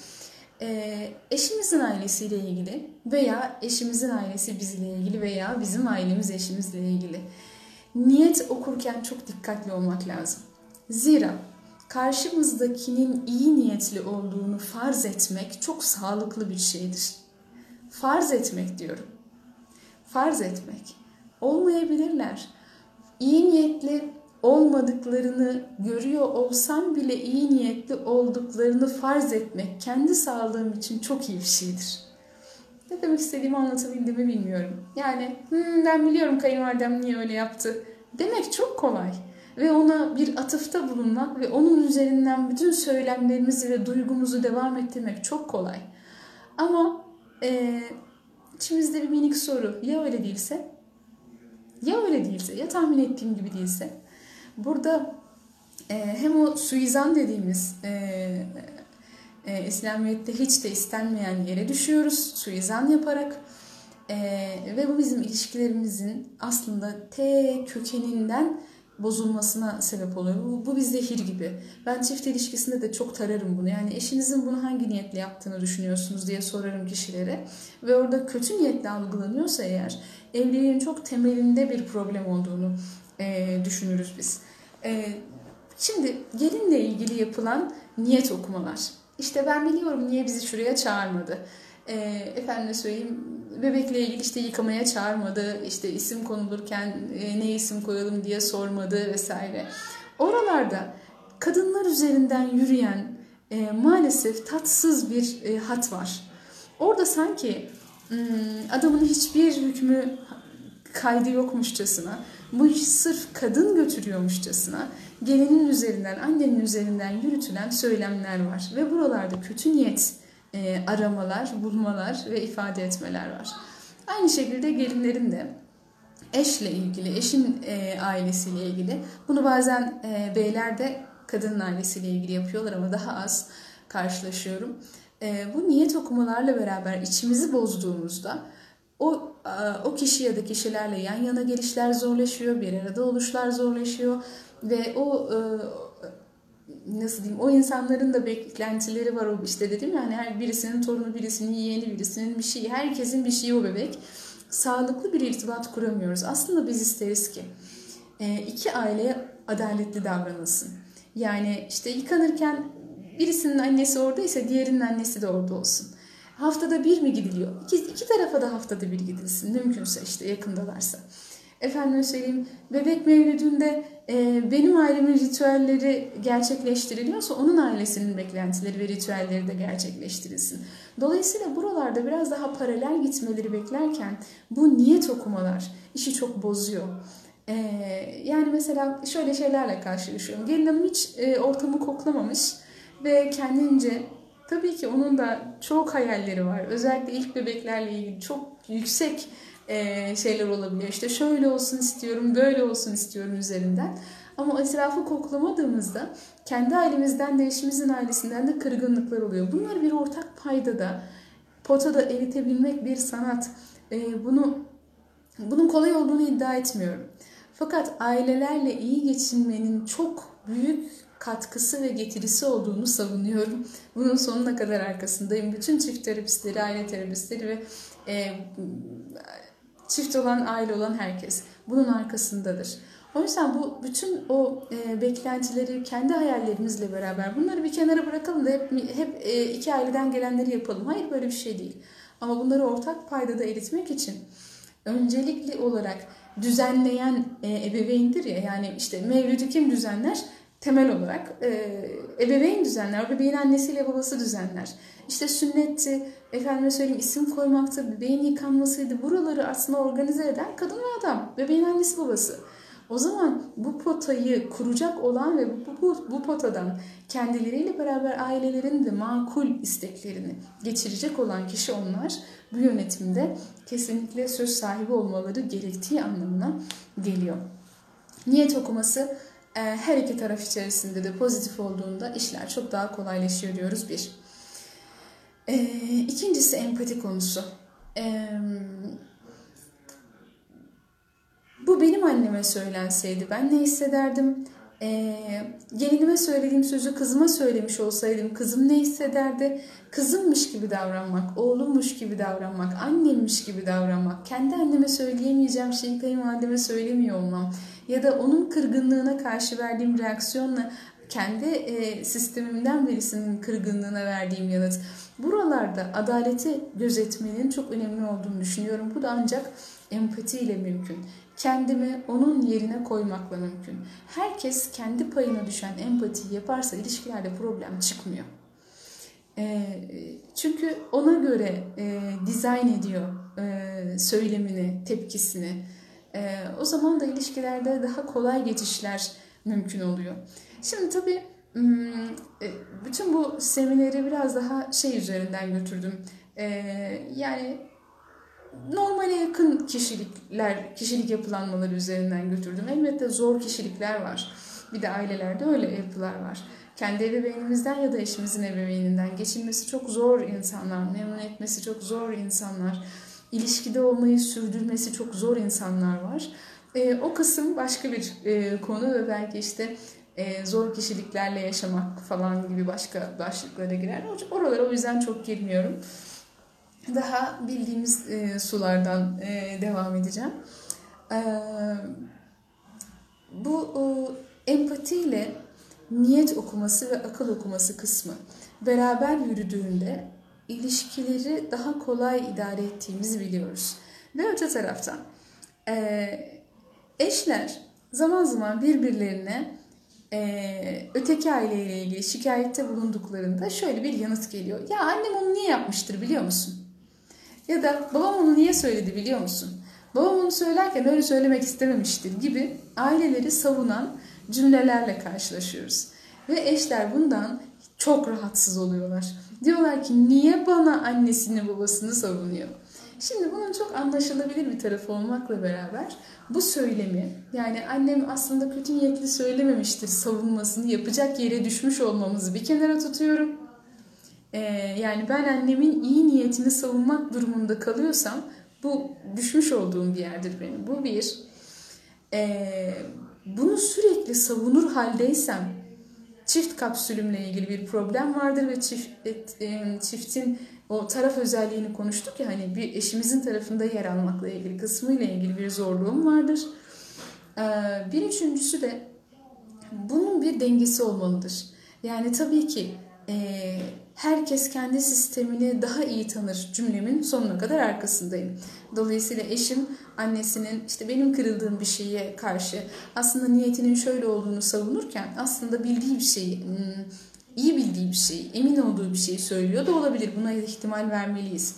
e, eşimizin ailesiyle ilgili veya eşimizin ailesi bizle ilgili veya bizim ailemiz eşimizle ilgili niyet okurken çok dikkatli olmak lazım. Zira karşımızdakinin iyi niyetli olduğunu farz etmek çok sağlıklı bir şeydir. Farz etmek diyorum. Farz etmek. Olmayabilirler. İyi niyetli olmadıklarını görüyor olsam bile iyi niyetli olduklarını farz etmek kendi sağlığım için çok iyi bir şeydir. Ne demek istediğimi anlatabildiğimi bilmiyorum. Yani hmm, ben biliyorum kayınvalidem niye öyle yaptı demek çok kolay. Ve ona bir atıfta bulunmak ve onun üzerinden bütün söylemlerimizi ve duygumuzu devam ettirmek çok kolay. Ama e, içimizde bir minik soru ya öyle değilse? Ya öyle değilse? Ya tahmin ettiğim gibi değilse? Burada e, hem o suizan dediğimiz e, e, İslamiyet'te hiç de istenmeyen yere düşüyoruz suizan yaparak e, ve bu bizim ilişkilerimizin aslında te kökeninden bozulmasına sebep oluyor. Bu, bu bir zehir gibi. Ben çift ilişkisinde de çok tararım bunu. Yani eşinizin bunu hangi niyetle yaptığını düşünüyorsunuz diye sorarım kişilere. Ve orada kötü niyetle algılanıyorsa eğer evliliğin çok temelinde bir problem olduğunu e, düşünürüz biz. E, şimdi gelinle ilgili yapılan niyet okumalar. İşte ben biliyorum niye bizi şuraya çağırmadı. E, efendim söyleyeyim bebekle ilgili işte yıkamaya çağırmadı. İşte isim konulurken e, ne isim koyalım diye sormadı vesaire. Oralarda kadınlar üzerinden yürüyen e, maalesef tatsız bir e, hat var. Orada sanki hmm, adamın hiçbir hükmü kaydı yokmuşçasına bu iş sırf kadın götürüyormuşçasına gelinin üzerinden, annenin üzerinden yürütülen söylemler var. Ve buralarda kötü niyet e, aramalar, bulmalar ve ifade etmeler var. Aynı şekilde gelinlerin de eşle ilgili, eşin e, ailesiyle ilgili. Bunu bazen e, beyler de kadının ailesiyle ilgili yapıyorlar ama daha az karşılaşıyorum. E, bu niyet okumalarla beraber içimizi bozduğumuzda o o kişi ya da kişilerle yan yana gelişler zorlaşıyor, bir arada oluşlar zorlaşıyor ve o nasıl diyeyim o insanların da beklentileri var o işte dedim yani her birisinin torunu birisinin yeğeni birisinin bir şeyi herkesin bir şeyi o bebek sağlıklı bir irtibat kuramıyoruz aslında biz isteriz ki iki aile adaletli davranılsın yani işte yıkanırken birisinin annesi oradaysa diğerinin annesi de orada olsun Haftada bir mi gidiliyor? İki, iki tarafa da haftada bir gidilsin. Mümkünse işte yakındalarsa. Efendim söyleyeyim bebek mevlüdünde e, benim ailemin ritüelleri gerçekleştiriliyorsa onun ailesinin beklentileri ve ritüelleri de gerçekleştirilsin. Dolayısıyla buralarda biraz daha paralel gitmeleri beklerken bu niyet okumalar işi çok bozuyor. E, yani mesela şöyle şeylerle karşılaşıyorum. Gelin hanım hiç e, ortamı koklamamış ve kendince Tabii ki onun da çok hayalleri var. Özellikle ilk bebeklerle ilgili çok yüksek şeyler olabiliyor. İşte şöyle olsun istiyorum, böyle olsun istiyorum üzerinden. Ama etrafı koklamadığımızda kendi ailemizden de eşimizin ailesinden de kırgınlıklar oluyor. Bunları bir ortak paydada, potada eritebilmek bir sanat. Bunu bunun kolay olduğunu iddia etmiyorum. Fakat ailelerle iyi geçinmenin çok büyük katkısı ve getirisi olduğunu savunuyorum. Bunun sonuna kadar arkasındayım. Bütün çift terapistleri, aile terapistleri ve e, çift olan, aile olan herkes bunun arkasındadır. O yüzden bu bütün o e, beklentileri kendi hayallerimizle beraber bunları bir kenara bırakalım da hep hep e, iki aileden gelenleri yapalım. Hayır böyle bir şey değil. Ama bunları ortak paydada eritmek için öncelikli olarak düzenleyen e, ebeveyndir ya yani işte mevlüdü kim düzenler? Temel olarak e, ebeveyn düzenler. Bebeğin annesiyle babası düzenler. İşte sünnetti, efendime söyleyeyim isim koymaktı, bebeğin yıkanmasıydı. Buraları aslında organize eden kadın ve adam. Bebeğin annesi babası. O zaman bu potayı kuracak olan ve bu, bu, bu potadan kendileriyle beraber ailelerin de makul isteklerini geçirecek olan kişi onlar. Bu yönetimde kesinlikle söz sahibi olmaları gerektiği anlamına geliyor. Niyet okuması her iki taraf içerisinde de pozitif olduğunda işler çok daha kolaylaşıyor diyoruz bir. E, ikincisi empati konusu. E, bu benim anneme söylenseydi ben ne hissederdim? Ee, gelinime söylediğim sözü kızıma söylemiş olsaydım kızım ne hissederdi? Kızımmış gibi davranmak, oğlummuş gibi davranmak, annemmiş gibi davranmak, kendi anneme söyleyemeyeceğim şeyi kayınvalideme söylemiyor olmam ya da onun kırgınlığına karşı verdiğim reaksiyonla kendi e, sistemimden birisinin kırgınlığına verdiğim yanıt. Buralarda adaleti gözetmenin çok önemli olduğunu düşünüyorum. Bu da ancak empati ile mümkün kendimi onun yerine koymakla mümkün. Herkes kendi payına düşen empatiyi yaparsa ilişkilerde problem çıkmıyor. E, çünkü ona göre e, dizayn ediyor e, söylemini, tepkisini. E, o zaman da ilişkilerde daha kolay geçişler mümkün oluyor. Şimdi tabii hmm, bütün bu semineri biraz daha şey üzerinden götürdüm. Yani normale yakın kişilikler, kişilik yapılanmaları üzerinden götürdüm. Elbette zor kişilikler var. Bir de ailelerde öyle yapılar var. Kendi ebeveynimizden ya da eşimizin ebeveyninden geçilmesi çok zor insanlar, memnun etmesi çok zor insanlar, ilişkide olmayı sürdürmesi çok zor insanlar var. E, o kısım başka bir e, konu ve belki işte e, zor kişiliklerle yaşamak falan gibi başka başlıklara girer. Oralara o yüzden çok girmiyorum daha bildiğimiz e, sulardan e, devam edeceğim. E, bu e, empatiyle niyet okuması ve akıl okuması kısmı beraber yürüdüğünde ilişkileri daha kolay idare ettiğimizi biliyoruz. Ve öte taraftan e, eşler zaman zaman birbirlerine e, öteki aileyle ilgili şikayette bulunduklarında şöyle bir yanıt geliyor. Ya annem onu niye yapmıştır biliyor musun? Ya da babam onu niye söyledi biliyor musun? Babam onu söylerken öyle söylemek istememiştir gibi aileleri savunan cümlelerle karşılaşıyoruz. Ve eşler bundan çok rahatsız oluyorlar. Diyorlar ki niye bana annesini babasını savunuyor? Şimdi bunun çok anlaşılabilir bir tarafı olmakla beraber bu söylemi yani annem aslında kötü niyetli söylememiştir savunmasını yapacak yere düşmüş olmamızı bir kenara tutuyorum. Ee, yani ben annemin iyi niyetini savunmak durumunda kalıyorsam bu düşmüş olduğum bir yerdir benim. Bu bir. Ee, bunu sürekli savunur haldeysem çift kapsülümle ilgili bir problem vardır ve çift, e, çiftin o taraf özelliğini konuştuk ya hani bir eşimizin tarafında yer almakla ilgili kısmıyla ilgili bir zorluğum vardır. Ee, bir üçüncüsü de bunun bir dengesi olmalıdır. Yani tabii ki e, herkes kendi sistemini daha iyi tanır cümlemin sonuna kadar arkasındayım. Dolayısıyla eşim annesinin işte benim kırıldığım bir şeye karşı aslında niyetinin şöyle olduğunu savunurken aslında bildiği bir şeyi, hmm, iyi bildiği bir şeyi, emin olduğu bir şeyi söylüyor da olabilir. Buna ihtimal vermeliyiz.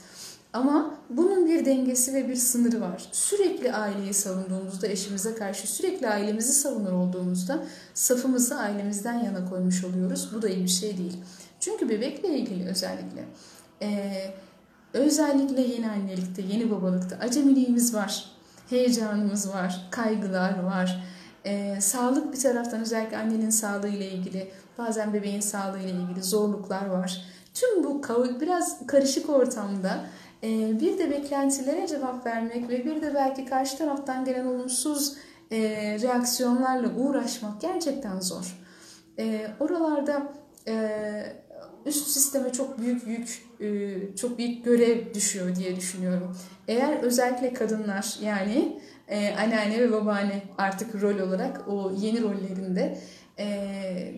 Ama bunun bir dengesi ve bir sınırı var. Sürekli aileyi savunduğumuzda, eşimize karşı sürekli ailemizi savunur olduğumuzda safımızı ailemizden yana koymuş oluyoruz. Bu da iyi bir şey değil. Çünkü bebekle ilgili özellikle e, özellikle yeni annelikte, yeni babalıkta acemiliğimiz var, heyecanımız var, kaygılar var. E, sağlık bir taraftan özellikle annenin sağlığı ile ilgili, bazen bebeğin sağlığı ile ilgili zorluklar var. Tüm bu biraz karışık ortamda e, bir de beklentilere cevap vermek ve bir de belki karşı taraftan gelen olumsuz e, reaksiyonlarla uğraşmak gerçekten zor. E, oralarda üst sisteme çok büyük yük, e, çok büyük görev düşüyor diye düşünüyorum. Eğer özellikle kadınlar yani e, anneanne ve babaanne artık rol olarak o yeni rollerinde e,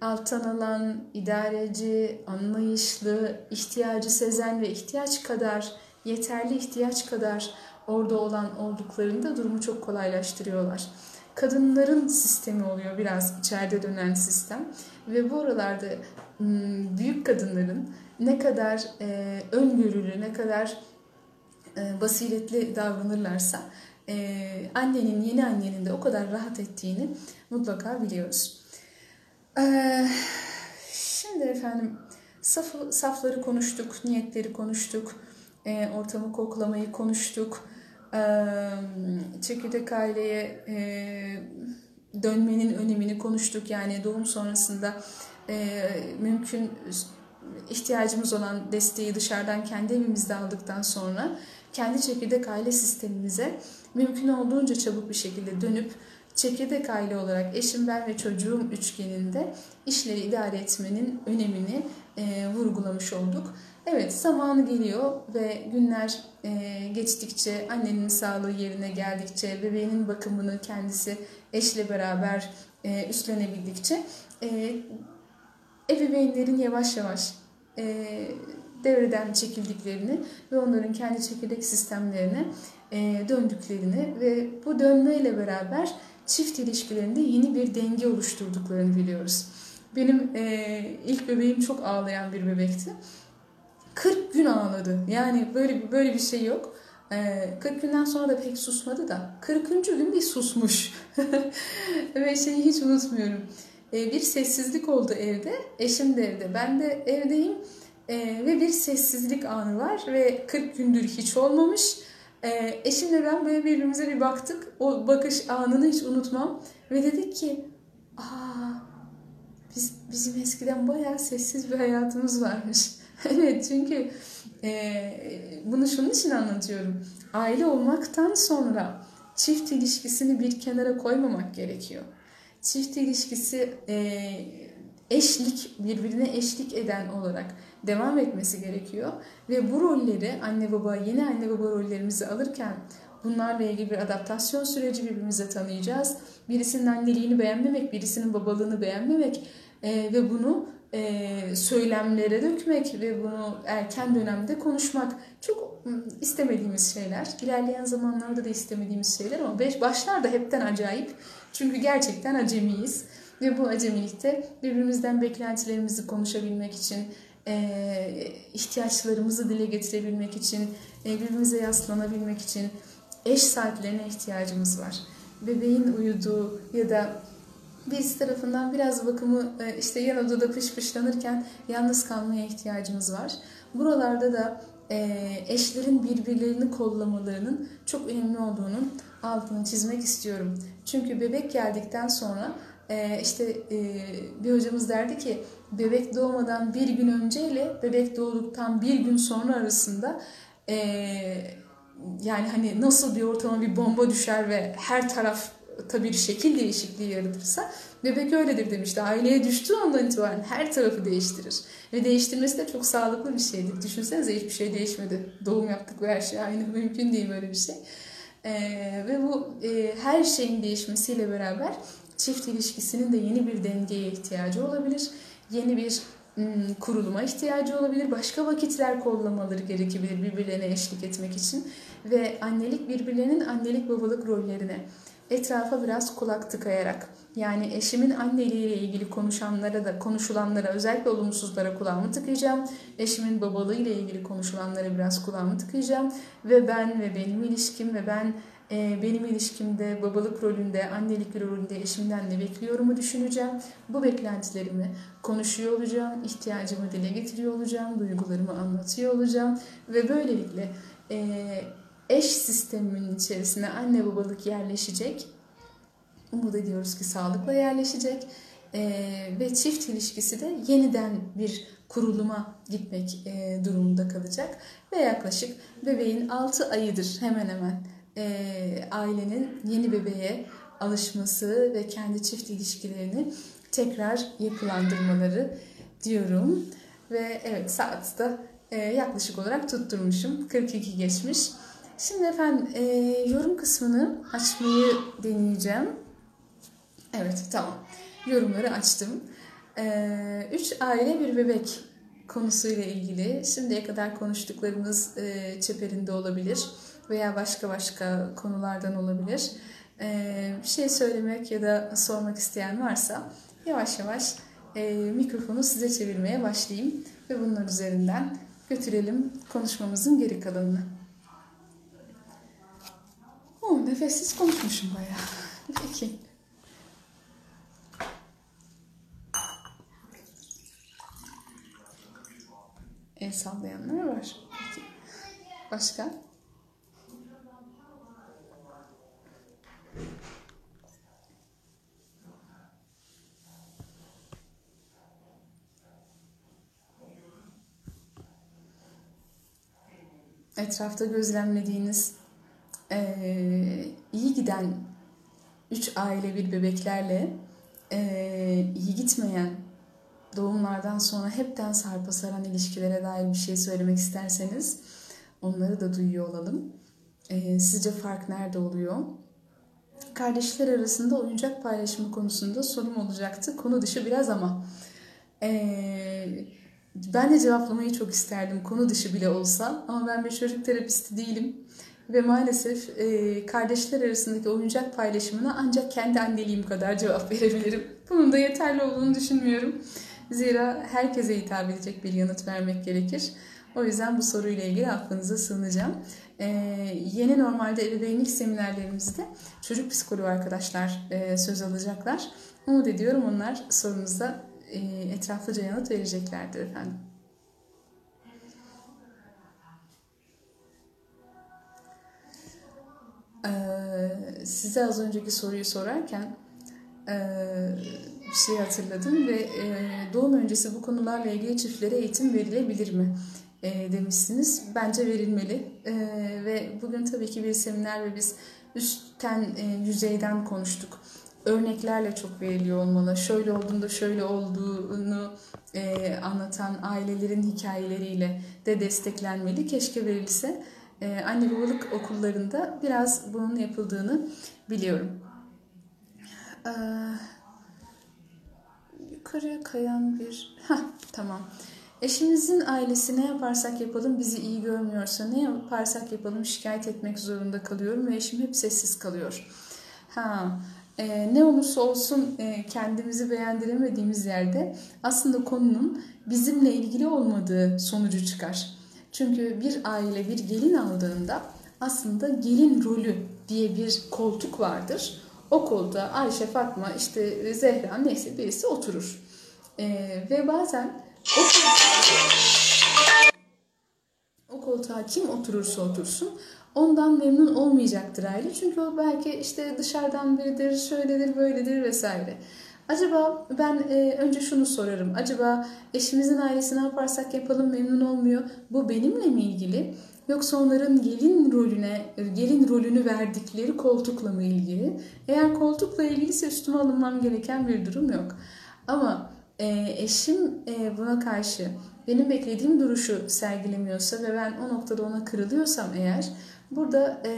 alttan alan, idareci, anlayışlı, ihtiyacı sezen ve ihtiyaç kadar, yeterli ihtiyaç kadar orada olan olduklarında durumu çok kolaylaştırıyorlar. Kadınların sistemi oluyor biraz içeride dönen sistem ve bu aralarda büyük kadınların ne kadar e, öngörülü, ne kadar e, basiretli davranırlarsa e, annenin, yeni annenin de o kadar rahat ettiğini mutlaka biliyoruz. E, şimdi efendim saf, safları konuştuk, niyetleri konuştuk, e, ortamı koklamayı konuştuk, e, çekirdek aileye e, dönmenin önemini konuştuk. Yani doğum sonrasında e, mümkün ihtiyacımız olan desteği dışarıdan kendi evimizde aldıktan sonra kendi çekirdek aile sistemimize mümkün olduğunca çabuk bir şekilde dönüp çekirdek aile olarak eşim ben ve çocuğum üçgeninde işleri idare etmenin önemini e, vurgulamış olduk. Evet zamanı geliyor ve günler e, geçtikçe annenin sağlığı yerine geldikçe bebeğinin bakımını kendisi eşle beraber e, üstlenebildikçe e, ebeveynlerin yavaş yavaş e, devreden çekildiklerini ve onların kendi çekirdek sistemlerine e, döndüklerini ve bu dönmeyle beraber çift ilişkilerinde yeni bir denge oluşturduklarını biliyoruz. Benim e, ilk bebeğim çok ağlayan bir bebekti. 40 gün ağladı. Yani böyle böyle bir şey yok. 40 günden sonra da pek susmadı da 40. gün bir susmuş. [LAUGHS] Ve şeyi hiç unutmuyorum. Bir sessizlik oldu evde. Eşim de evde. Ben de evdeyim. Ve bir sessizlik anı var. Ve 40 gündür hiç olmamış. Eşimle ben böyle birbirimize bir baktık. O bakış anını hiç unutmam. Ve dedik ki aa biz, bizim eskiden bayağı sessiz bir hayatımız varmış. [LAUGHS] evet çünkü e, bunu şunun için anlatıyorum. Aile olmaktan sonra çift ilişkisini bir kenara koymamak gerekiyor. Çift ilişkisi e, eşlik, birbirine eşlik eden olarak devam etmesi gerekiyor. Ve bu rolleri anne baba, yeni anne baba rollerimizi alırken bunlarla ilgili bir adaptasyon süreci birbirimize tanıyacağız. Birisinin anneliğini beğenmemek, birisinin babalığını beğenmemek e, ve bunu e, söylemlere dökmek ve bunu erken dönemde konuşmak çok istemediğimiz şeyler. İlerleyen zamanlarda da istemediğimiz şeyler ama başlarda hepten acayip. Çünkü gerçekten acemiyiz. Ve bu acemilikte birbirimizden beklentilerimizi konuşabilmek için, e, ihtiyaçlarımızı dile getirebilmek için, e, birbirimize yaslanabilmek için eş saatlerine ihtiyacımız var. Bebeğin uyuduğu ya da birisi tarafından biraz bakımı e, işte yan odada pışpışlanırken yalnız kalmaya ihtiyacımız var. Buralarda da e, eşlerin birbirlerini kollamalarının çok önemli olduğunun altını çizmek istiyorum. Çünkü bebek geldikten sonra e, işte bir hocamız derdi ki bebek doğmadan bir gün önce ile bebek doğduktan bir gün sonra arasında yani hani nasıl bir ortama bir bomba düşer ve her taraf tabii şekil değişikliği yaratırsa bebek öyledir demişti. Aileye düştüğü andan itibaren her tarafı değiştirir. Ve değiştirmesi de çok sağlıklı bir şeydir. Düşünsenize hiçbir şey değişmedi. Doğum yaptık ve her şey aynı. [LAUGHS] Mümkün değil böyle bir şey. Ee, ve bu e, her şeyin değişmesiyle beraber çift ilişkisinin de yeni bir dengeye ihtiyacı olabilir. Yeni bir hmm, kuruluma ihtiyacı olabilir. Başka vakitler kollamaları gerekebilir birbirlerine eşlik etmek için. Ve annelik birbirlerinin annelik babalık rollerine etrafa biraz kulak tıkayarak yani eşimin anneliğiyle ilgili konuşanlara da konuşulanlara özellikle olumsuzlara kulağımı tıkayacağım. Eşimin babalığıyla ilgili konuşulanlara biraz kulağımı tıkayacağım ve ben ve benim ilişkim ve ben e, benim ilişkimde babalık rolünde, annelik rolünde eşimden ne bekliyorumu düşüneceğim. Bu beklentilerimi konuşuyor olacağım, ihtiyacımı dile getiriyor olacağım, duygularımı anlatıyor olacağım ve böylelikle e, eş sisteminin içerisine anne babalık yerleşecek. Umut ediyoruz ki sağlıkla yerleşecek. Ee, ve çift ilişkisi de yeniden bir kuruluma gitmek e, durumunda kalacak. Ve yaklaşık bebeğin 6 ayıdır hemen hemen e, ailenin yeni bebeğe alışması ve kendi çift ilişkilerini tekrar yapılandırmaları diyorum. Ve evet saat da e, yaklaşık olarak tutturmuşum. 42 geçmiş. Şimdi efendim e, yorum kısmını açmayı deneyeceğim. Evet tamam. Yorumları açtım. E, üç aile bir bebek konusuyla ilgili şimdiye kadar konuştuklarımız e, çeperinde olabilir veya başka başka konulardan olabilir. E, bir şey söylemek ya da sormak isteyen varsa yavaş yavaş e, mikrofonu size çevirmeye başlayayım ve bunlar üzerinden götürelim konuşmamızın geri kalanını. Oh, nefessiz konuşmuşum bayağı. [LAUGHS] Peki. El sallayanlar var. Peki. Başka? Etrafta gözlemlediğiniz e, iyi giden üç aile bir bebeklerle e, iyi gitmeyen doğumlardan sonra hepten sarpa saran ilişkilere dair bir şey söylemek isterseniz onları da duyuyor olalım. E, sizce fark nerede oluyor? Kardeşler arasında oyuncak paylaşımı konusunda sorum olacaktı. Konu dışı biraz ama. E, ben de cevaplamayı çok isterdim konu dışı bile olsa ama ben bir çocuk terapisti değilim. Ve maalesef e, kardeşler arasındaki oyuncak paylaşımına ancak kendi anneliğim kadar cevap [LAUGHS] verebilirim. Bunun da yeterli olduğunu düşünmüyorum. Zira herkese hitap edecek bir yanıt vermek gerekir. O yüzden bu soruyla ilgili aklınıza sığınacağım. Ee, yeni normalde ebeveynlik seminerlerimizde çocuk psikoloğu arkadaşlar e, söz alacaklar. Umut ediyorum onlar sorunuzda e, etraflıca yanıt vereceklerdir efendim. Ee, size az önceki soruyu sorarken e, bir şey hatırladım ve e, doğum öncesi bu konularla ilgili çiftlere eğitim verilebilir mi e, demişsiniz. Bence verilmeli ve bugün tabii ki bir seminer ve biz üstten yüzeyden konuştuk. Örneklerle çok veriliyor olmalı. Şöyle olduğunda şöyle olduğunu anlatan ailelerin hikayeleriyle de desteklenmeli. Keşke verilse e, anne babalık okullarında biraz bunun yapıldığını biliyorum. Ee, yukarıya kayan bir... Heh, tamam. Eşimizin ailesi ne yaparsak yapalım bizi iyi görmüyorsa ne yaparsak yapalım şikayet etmek zorunda kalıyorum ve eşim hep sessiz kalıyor. Ha, e, ne olursa olsun e, kendimizi beğendiremediğimiz yerde aslında konunun bizimle ilgili olmadığı sonucu çıkar. Çünkü bir aile bir gelin aldığında aslında gelin rolü diye bir koltuk vardır. O koltuğa Ayşe, Fatma, işte Zehra neyse birisi oturur. Ee, ve bazen o koltuğa, o koltuğa kim oturursa otursun ondan memnun olmayacaktır aile. Çünkü o belki işte dışarıdan biridir, şöyledir, böyledir vesaire. Acaba ben e, önce şunu sorarım. Acaba eşimizin ailesi ne yaparsak yapalım memnun olmuyor. Bu benimle mi ilgili? Yoksa onların gelin rolüne, gelin rolünü verdikleri koltukla mı ilgili? Eğer koltukla ilgiliyse üstüme alınmam gereken bir durum yok. Ama e, eşim e, buna karşı benim beklediğim duruşu sergilemiyorsa ve ben o noktada ona kırılıyorsam eğer burada e,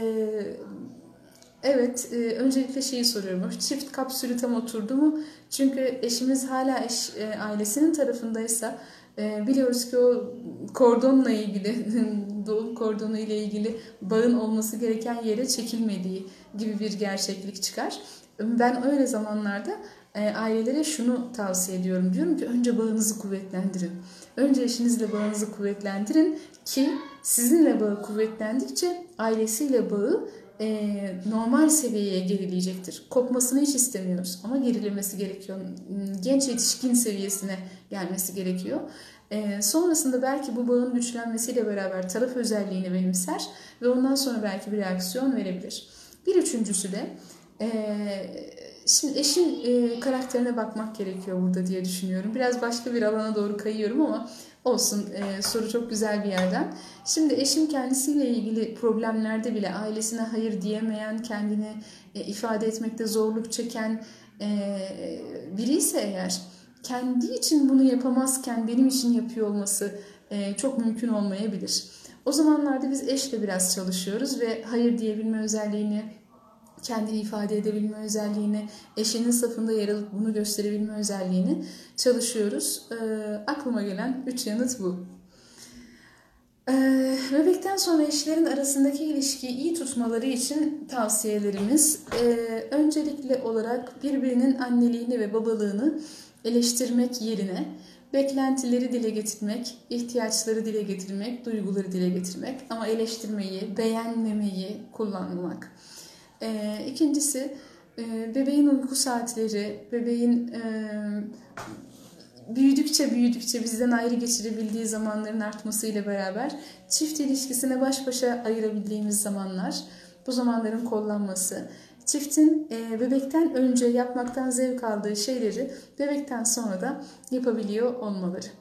Evet, e, öncelikle şeyi soruyorum. Çift kapsülü tam oturdu mu? Çünkü eşimiz hala eş, e, ailesinin tarafındaysa e, biliyoruz ki o kordonla ilgili, [LAUGHS] doğum kordonu ile ilgili bağın olması gereken yere çekilmediği gibi bir gerçeklik çıkar. Ben öyle zamanlarda e, ailelere şunu tavsiye ediyorum. Diyorum ki önce bağınızı kuvvetlendirin. Önce eşinizle bağınızı kuvvetlendirin ki sizinle bağı kuvvetlendikçe ailesiyle bağı e, normal seviyeye gerileyecektir. Kopmasını hiç istemiyoruz ama gerilemesi gerekiyor. Genç yetişkin seviyesine gelmesi gerekiyor. E, sonrasında belki bu bağın güçlenmesiyle beraber taraf özelliğini benimser ve ondan sonra belki bir reaksiyon verebilir. Bir üçüncüsü de e, şimdi eşin e, karakterine bakmak gerekiyor burada diye düşünüyorum. Biraz başka bir alana doğru kayıyorum ama Olsun e, soru çok güzel bir yerden. Şimdi eşim kendisiyle ilgili problemlerde bile ailesine hayır diyemeyen, kendini e, ifade etmekte zorluk çeken e, biri ise eğer kendi için bunu yapamazken benim için yapıyor olması e, çok mümkün olmayabilir. O zamanlarda biz eşle biraz çalışıyoruz ve hayır diyebilme özelliğini, kendini ifade edebilme özelliğini, eşinin safında yer alıp bunu gösterebilme özelliğini çalışıyoruz. E, aklıma gelen üç yanıt bu. Ee, bebekten sonra eşlerin arasındaki ilişkiyi iyi tutmaları için tavsiyelerimiz e, öncelikle olarak birbirinin anneliğini ve babalığını eleştirmek yerine beklentileri dile getirmek, ihtiyaçları dile getirmek, duyguları dile getirmek ama eleştirmeyi, beğenmemeyi kullanmak. E, ikincisi e, bebeğin uyku saatleri, bebeğin büyüdükçe büyüdükçe bizden ayrı geçirebildiği zamanların artmasıyla beraber çift ilişkisine baş başa ayırabildiğimiz zamanlar, bu zamanların kollanması, çiftin e, bebekten önce yapmaktan zevk aldığı şeyleri bebekten sonra da yapabiliyor olmaları.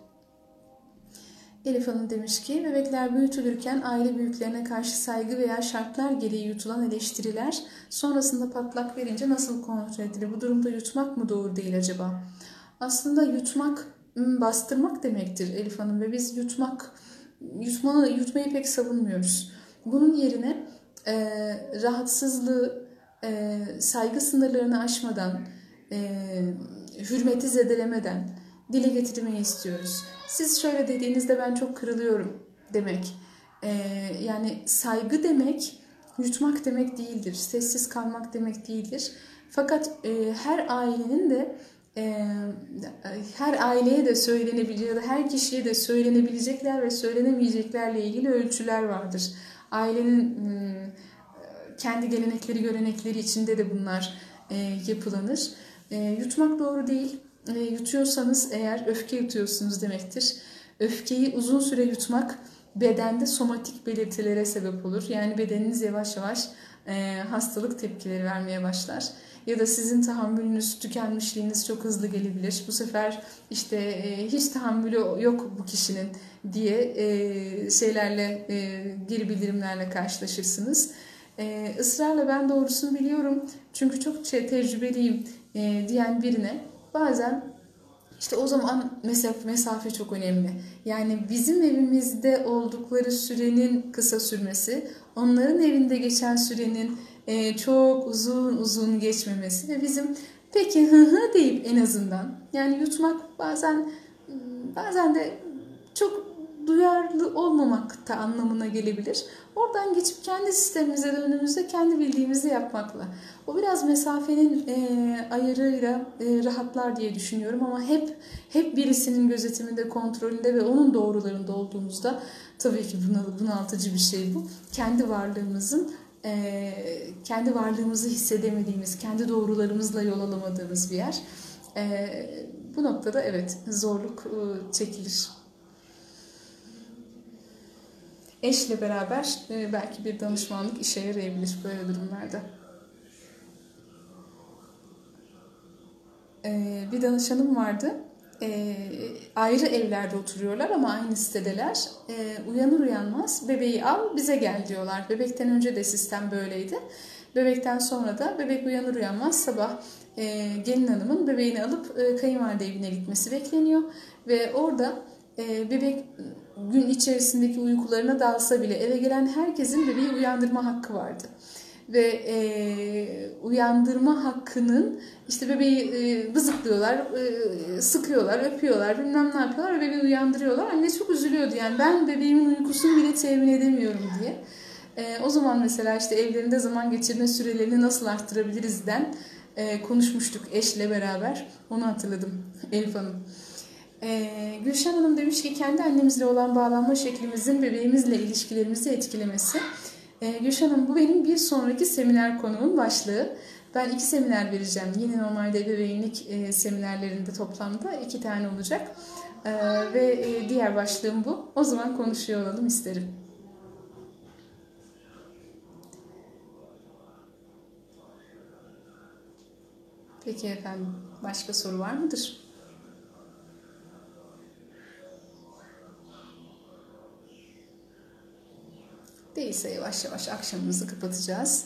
Elif Hanım demiş ki bebekler büyütülürken aile büyüklerine karşı saygı veya şartlar gereği yutulan eleştiriler sonrasında patlak verince nasıl kontrol edilir? Bu durumda yutmak mı doğru değil acaba? aslında yutmak, bastırmak demektir Elif Hanım ve biz yutmak, yutmanı, yutmayı pek savunmuyoruz. Bunun yerine e, rahatsızlığı, e, saygı sınırlarını aşmadan, e, hürmeti zedelemeden dile getirmeyi istiyoruz. Siz şöyle dediğinizde ben çok kırılıyorum demek. E, yani saygı demek yutmak demek değildir. Sessiz kalmak demek değildir. Fakat e, her ailenin de e, her aileye de söylenebilir ya da her kişiye de söylenebilecekler ve söylenemeyeceklerle ilgili ölçüler vardır. Ailenin hmm, kendi gelenekleri, görenekleri içinde de bunlar e, yapılanır. E, yutmak doğru değil. E, yutuyorsanız eğer öfke yutuyorsunuz demektir. Öfkeyi uzun süre yutmak bedende somatik belirtilere sebep olur. Yani bedeniniz yavaş yavaş e, hastalık tepkileri vermeye başlar ya da sizin tahammülünüz, tükenmişliğiniz çok hızlı gelebilir. Bu sefer işte e, hiç tahammülü yok bu kişinin diye e, şeylerle, e, geri bildirimlerle karşılaşırsınız. E, ısrarla ben doğrusunu biliyorum çünkü çok tecrübeliyim e, diyen birine bazen işte o zaman mesafe, mesafe çok önemli. Yani bizim evimizde oldukları sürenin kısa sürmesi, onların evinde geçen sürenin e, çok uzun uzun geçmemesi ve bizim peki hı hı deyip en azından yani yutmak bazen bazen de çok duyarlı olmamak da anlamına gelebilir. Oradan geçip kendi sistemimize döndüğümüzde kendi bildiğimizi yapmakla. O biraz mesafenin e, ayarıyla e, rahatlar diye düşünüyorum ama hep hep birisinin gözetiminde, kontrolünde ve onun doğrularında olduğumuzda tabii ki bunaltıcı bir şey bu. Kendi varlığımızın e, kendi varlığımızı hissedemediğimiz, kendi doğrularımızla yol alamadığımız bir yer. E, bu noktada evet zorluk e, çekilir. Eşle beraber e, belki bir danışmanlık işe yarayabilir böyle durumlarda. E, bir danışanım vardı e, ayrı evlerde oturuyorlar ama aynı sitedeler. E, uyanır uyanmaz bebeği al bize gel diyorlar. Bebekten önce de sistem böyleydi. Bebekten sonra da bebek uyanır uyanmaz sabah e, gelin hanımın bebeğini alıp e, kayınvalide evine gitmesi bekleniyor. Ve orada e, bebek gün içerisindeki uykularına dalsa bile eve gelen herkesin bebeği uyandırma hakkı vardı ve e, uyandırma hakkının işte bebeği e, bızıklıyorlar, e, sıkıyorlar, öpüyorlar, bilmem ne yapıyorlar ve bebeği uyandırıyorlar. Anne çok üzülüyordu yani ben bebeğimin uykusunu bile temin edemiyorum diye. E, o zaman mesela işte evlerinde zaman geçirme sürelerini nasıl arttırabiliriz den e, konuşmuştuk eşle beraber. Onu hatırladım Elif Hanım. Ee, Gülşen Hanım demiş ki kendi annemizle olan bağlanma şeklimizin bebeğimizle ilişkilerimizi etkilemesi. Ee, Gülşen Hanım bu benim bir sonraki seminer konuğum başlığı. Ben iki seminer vereceğim. Yine normalde ebeveynlik e, seminerlerinde toplamda iki tane olacak. E, ve e, diğer başlığım bu. O zaman konuşuyor olalım isterim. Peki efendim. Başka soru var mıdır? Değilse yavaş yavaş akşamımızı kapatacağız.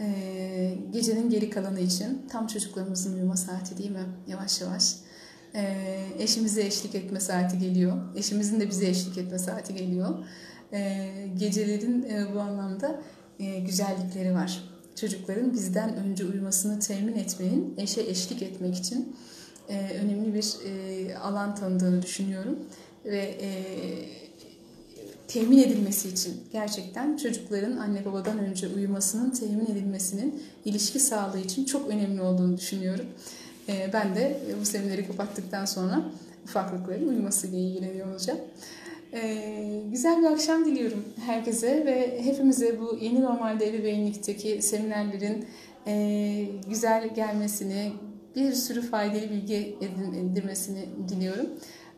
Ee, gecenin geri kalanı için tam çocuklarımızın uyuma saati değil mi? Yavaş yavaş. Ee, eşimize eşlik etme saati geliyor. Eşimizin de bize eşlik etme saati geliyor. e, gecelerin e, bu anlamda e, güzellikleri var. Çocukların bizden önce uyumasını temin etmenin, eşe eşlik etmek için e, önemli bir e, alan tanıdığını düşünüyorum. Ve e, temin edilmesi için gerçekten çocukların anne babadan önce uyumasının temin edilmesinin ilişki sağlığı için çok önemli olduğunu düşünüyorum. E, ben de bu semineri kapattıktan sonra ufaklıkların uyumasıyla ilgileniyor olacağım. Ee, güzel bir akşam diliyorum herkese ve hepimize bu yeni normalde ebeveynlikteki seminerlerin e, güzel gelmesini, bir sürü faydalı bilgi edinmesini diliyorum.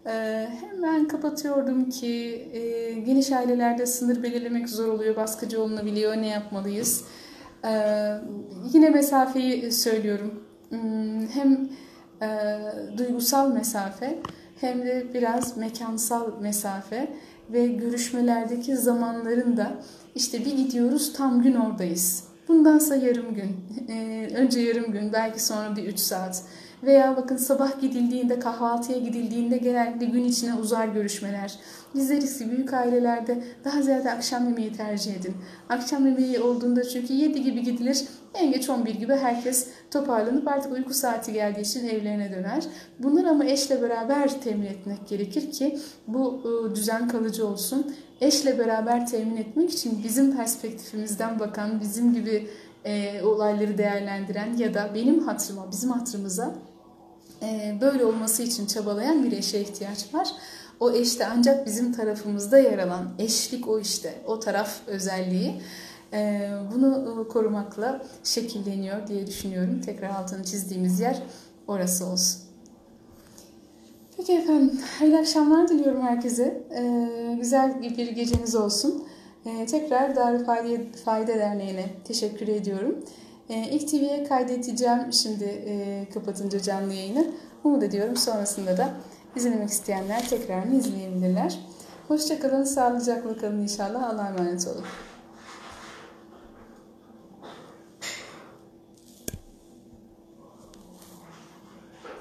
Ee, hemen kapatıyordum ki e, geniş ailelerde sınır belirlemek zor oluyor, baskıcı olunabiliyor, ne yapmalıyız? Ee, yine mesafeyi söylüyorum. Hmm, hem e, duygusal mesafe hem de biraz mekansal mesafe ve görüşmelerdeki zamanların da işte bir gidiyoruz tam gün oradayız. Bundansa yarım gün, ee, [LAUGHS] önce yarım gün, belki sonra bir üç saat. Veya bakın sabah gidildiğinde, kahvaltıya gidildiğinde genellikle gün içine uzar görüşmeler. Biz deriz ki büyük ailelerde daha ziyade akşam yemeği tercih edin. Akşam yemeği olduğunda çünkü 7 gibi gidilir, en geç 11 gibi herkes toparlanıp artık uyku saati geldiği için evlerine döner. Bunları ama eşle beraber temin etmek gerekir ki bu ıı, düzen kalıcı olsun. Eşle beraber temin etmek için bizim perspektifimizden bakan, bizim gibi e, olayları değerlendiren ya da benim hatırıma, bizim hatırımıza e, böyle olması için çabalayan bir eşe ihtiyaç var. O eşte ancak bizim tarafımızda yer alan eşlik o işte, o taraf özelliği. E, bunu korumakla şekilleniyor diye düşünüyorum. Tekrar altını çizdiğimiz yer orası olsun. Peki efendim, hayırlı akşamlar diliyorum herkese. Ee, güzel bir geceniz olsun. Ee, tekrar Darül Fayda, Derneği'ne teşekkür ediyorum. Ee, İlk TV'ye kaydedeceğim şimdi e, kapatınca canlı yayını. Umut ediyorum sonrasında da izlemek isteyenler tekrarını izleyebilirler. Hoşçakalın, sağlıcakla kalın inşallah. Allah'a emanet olun.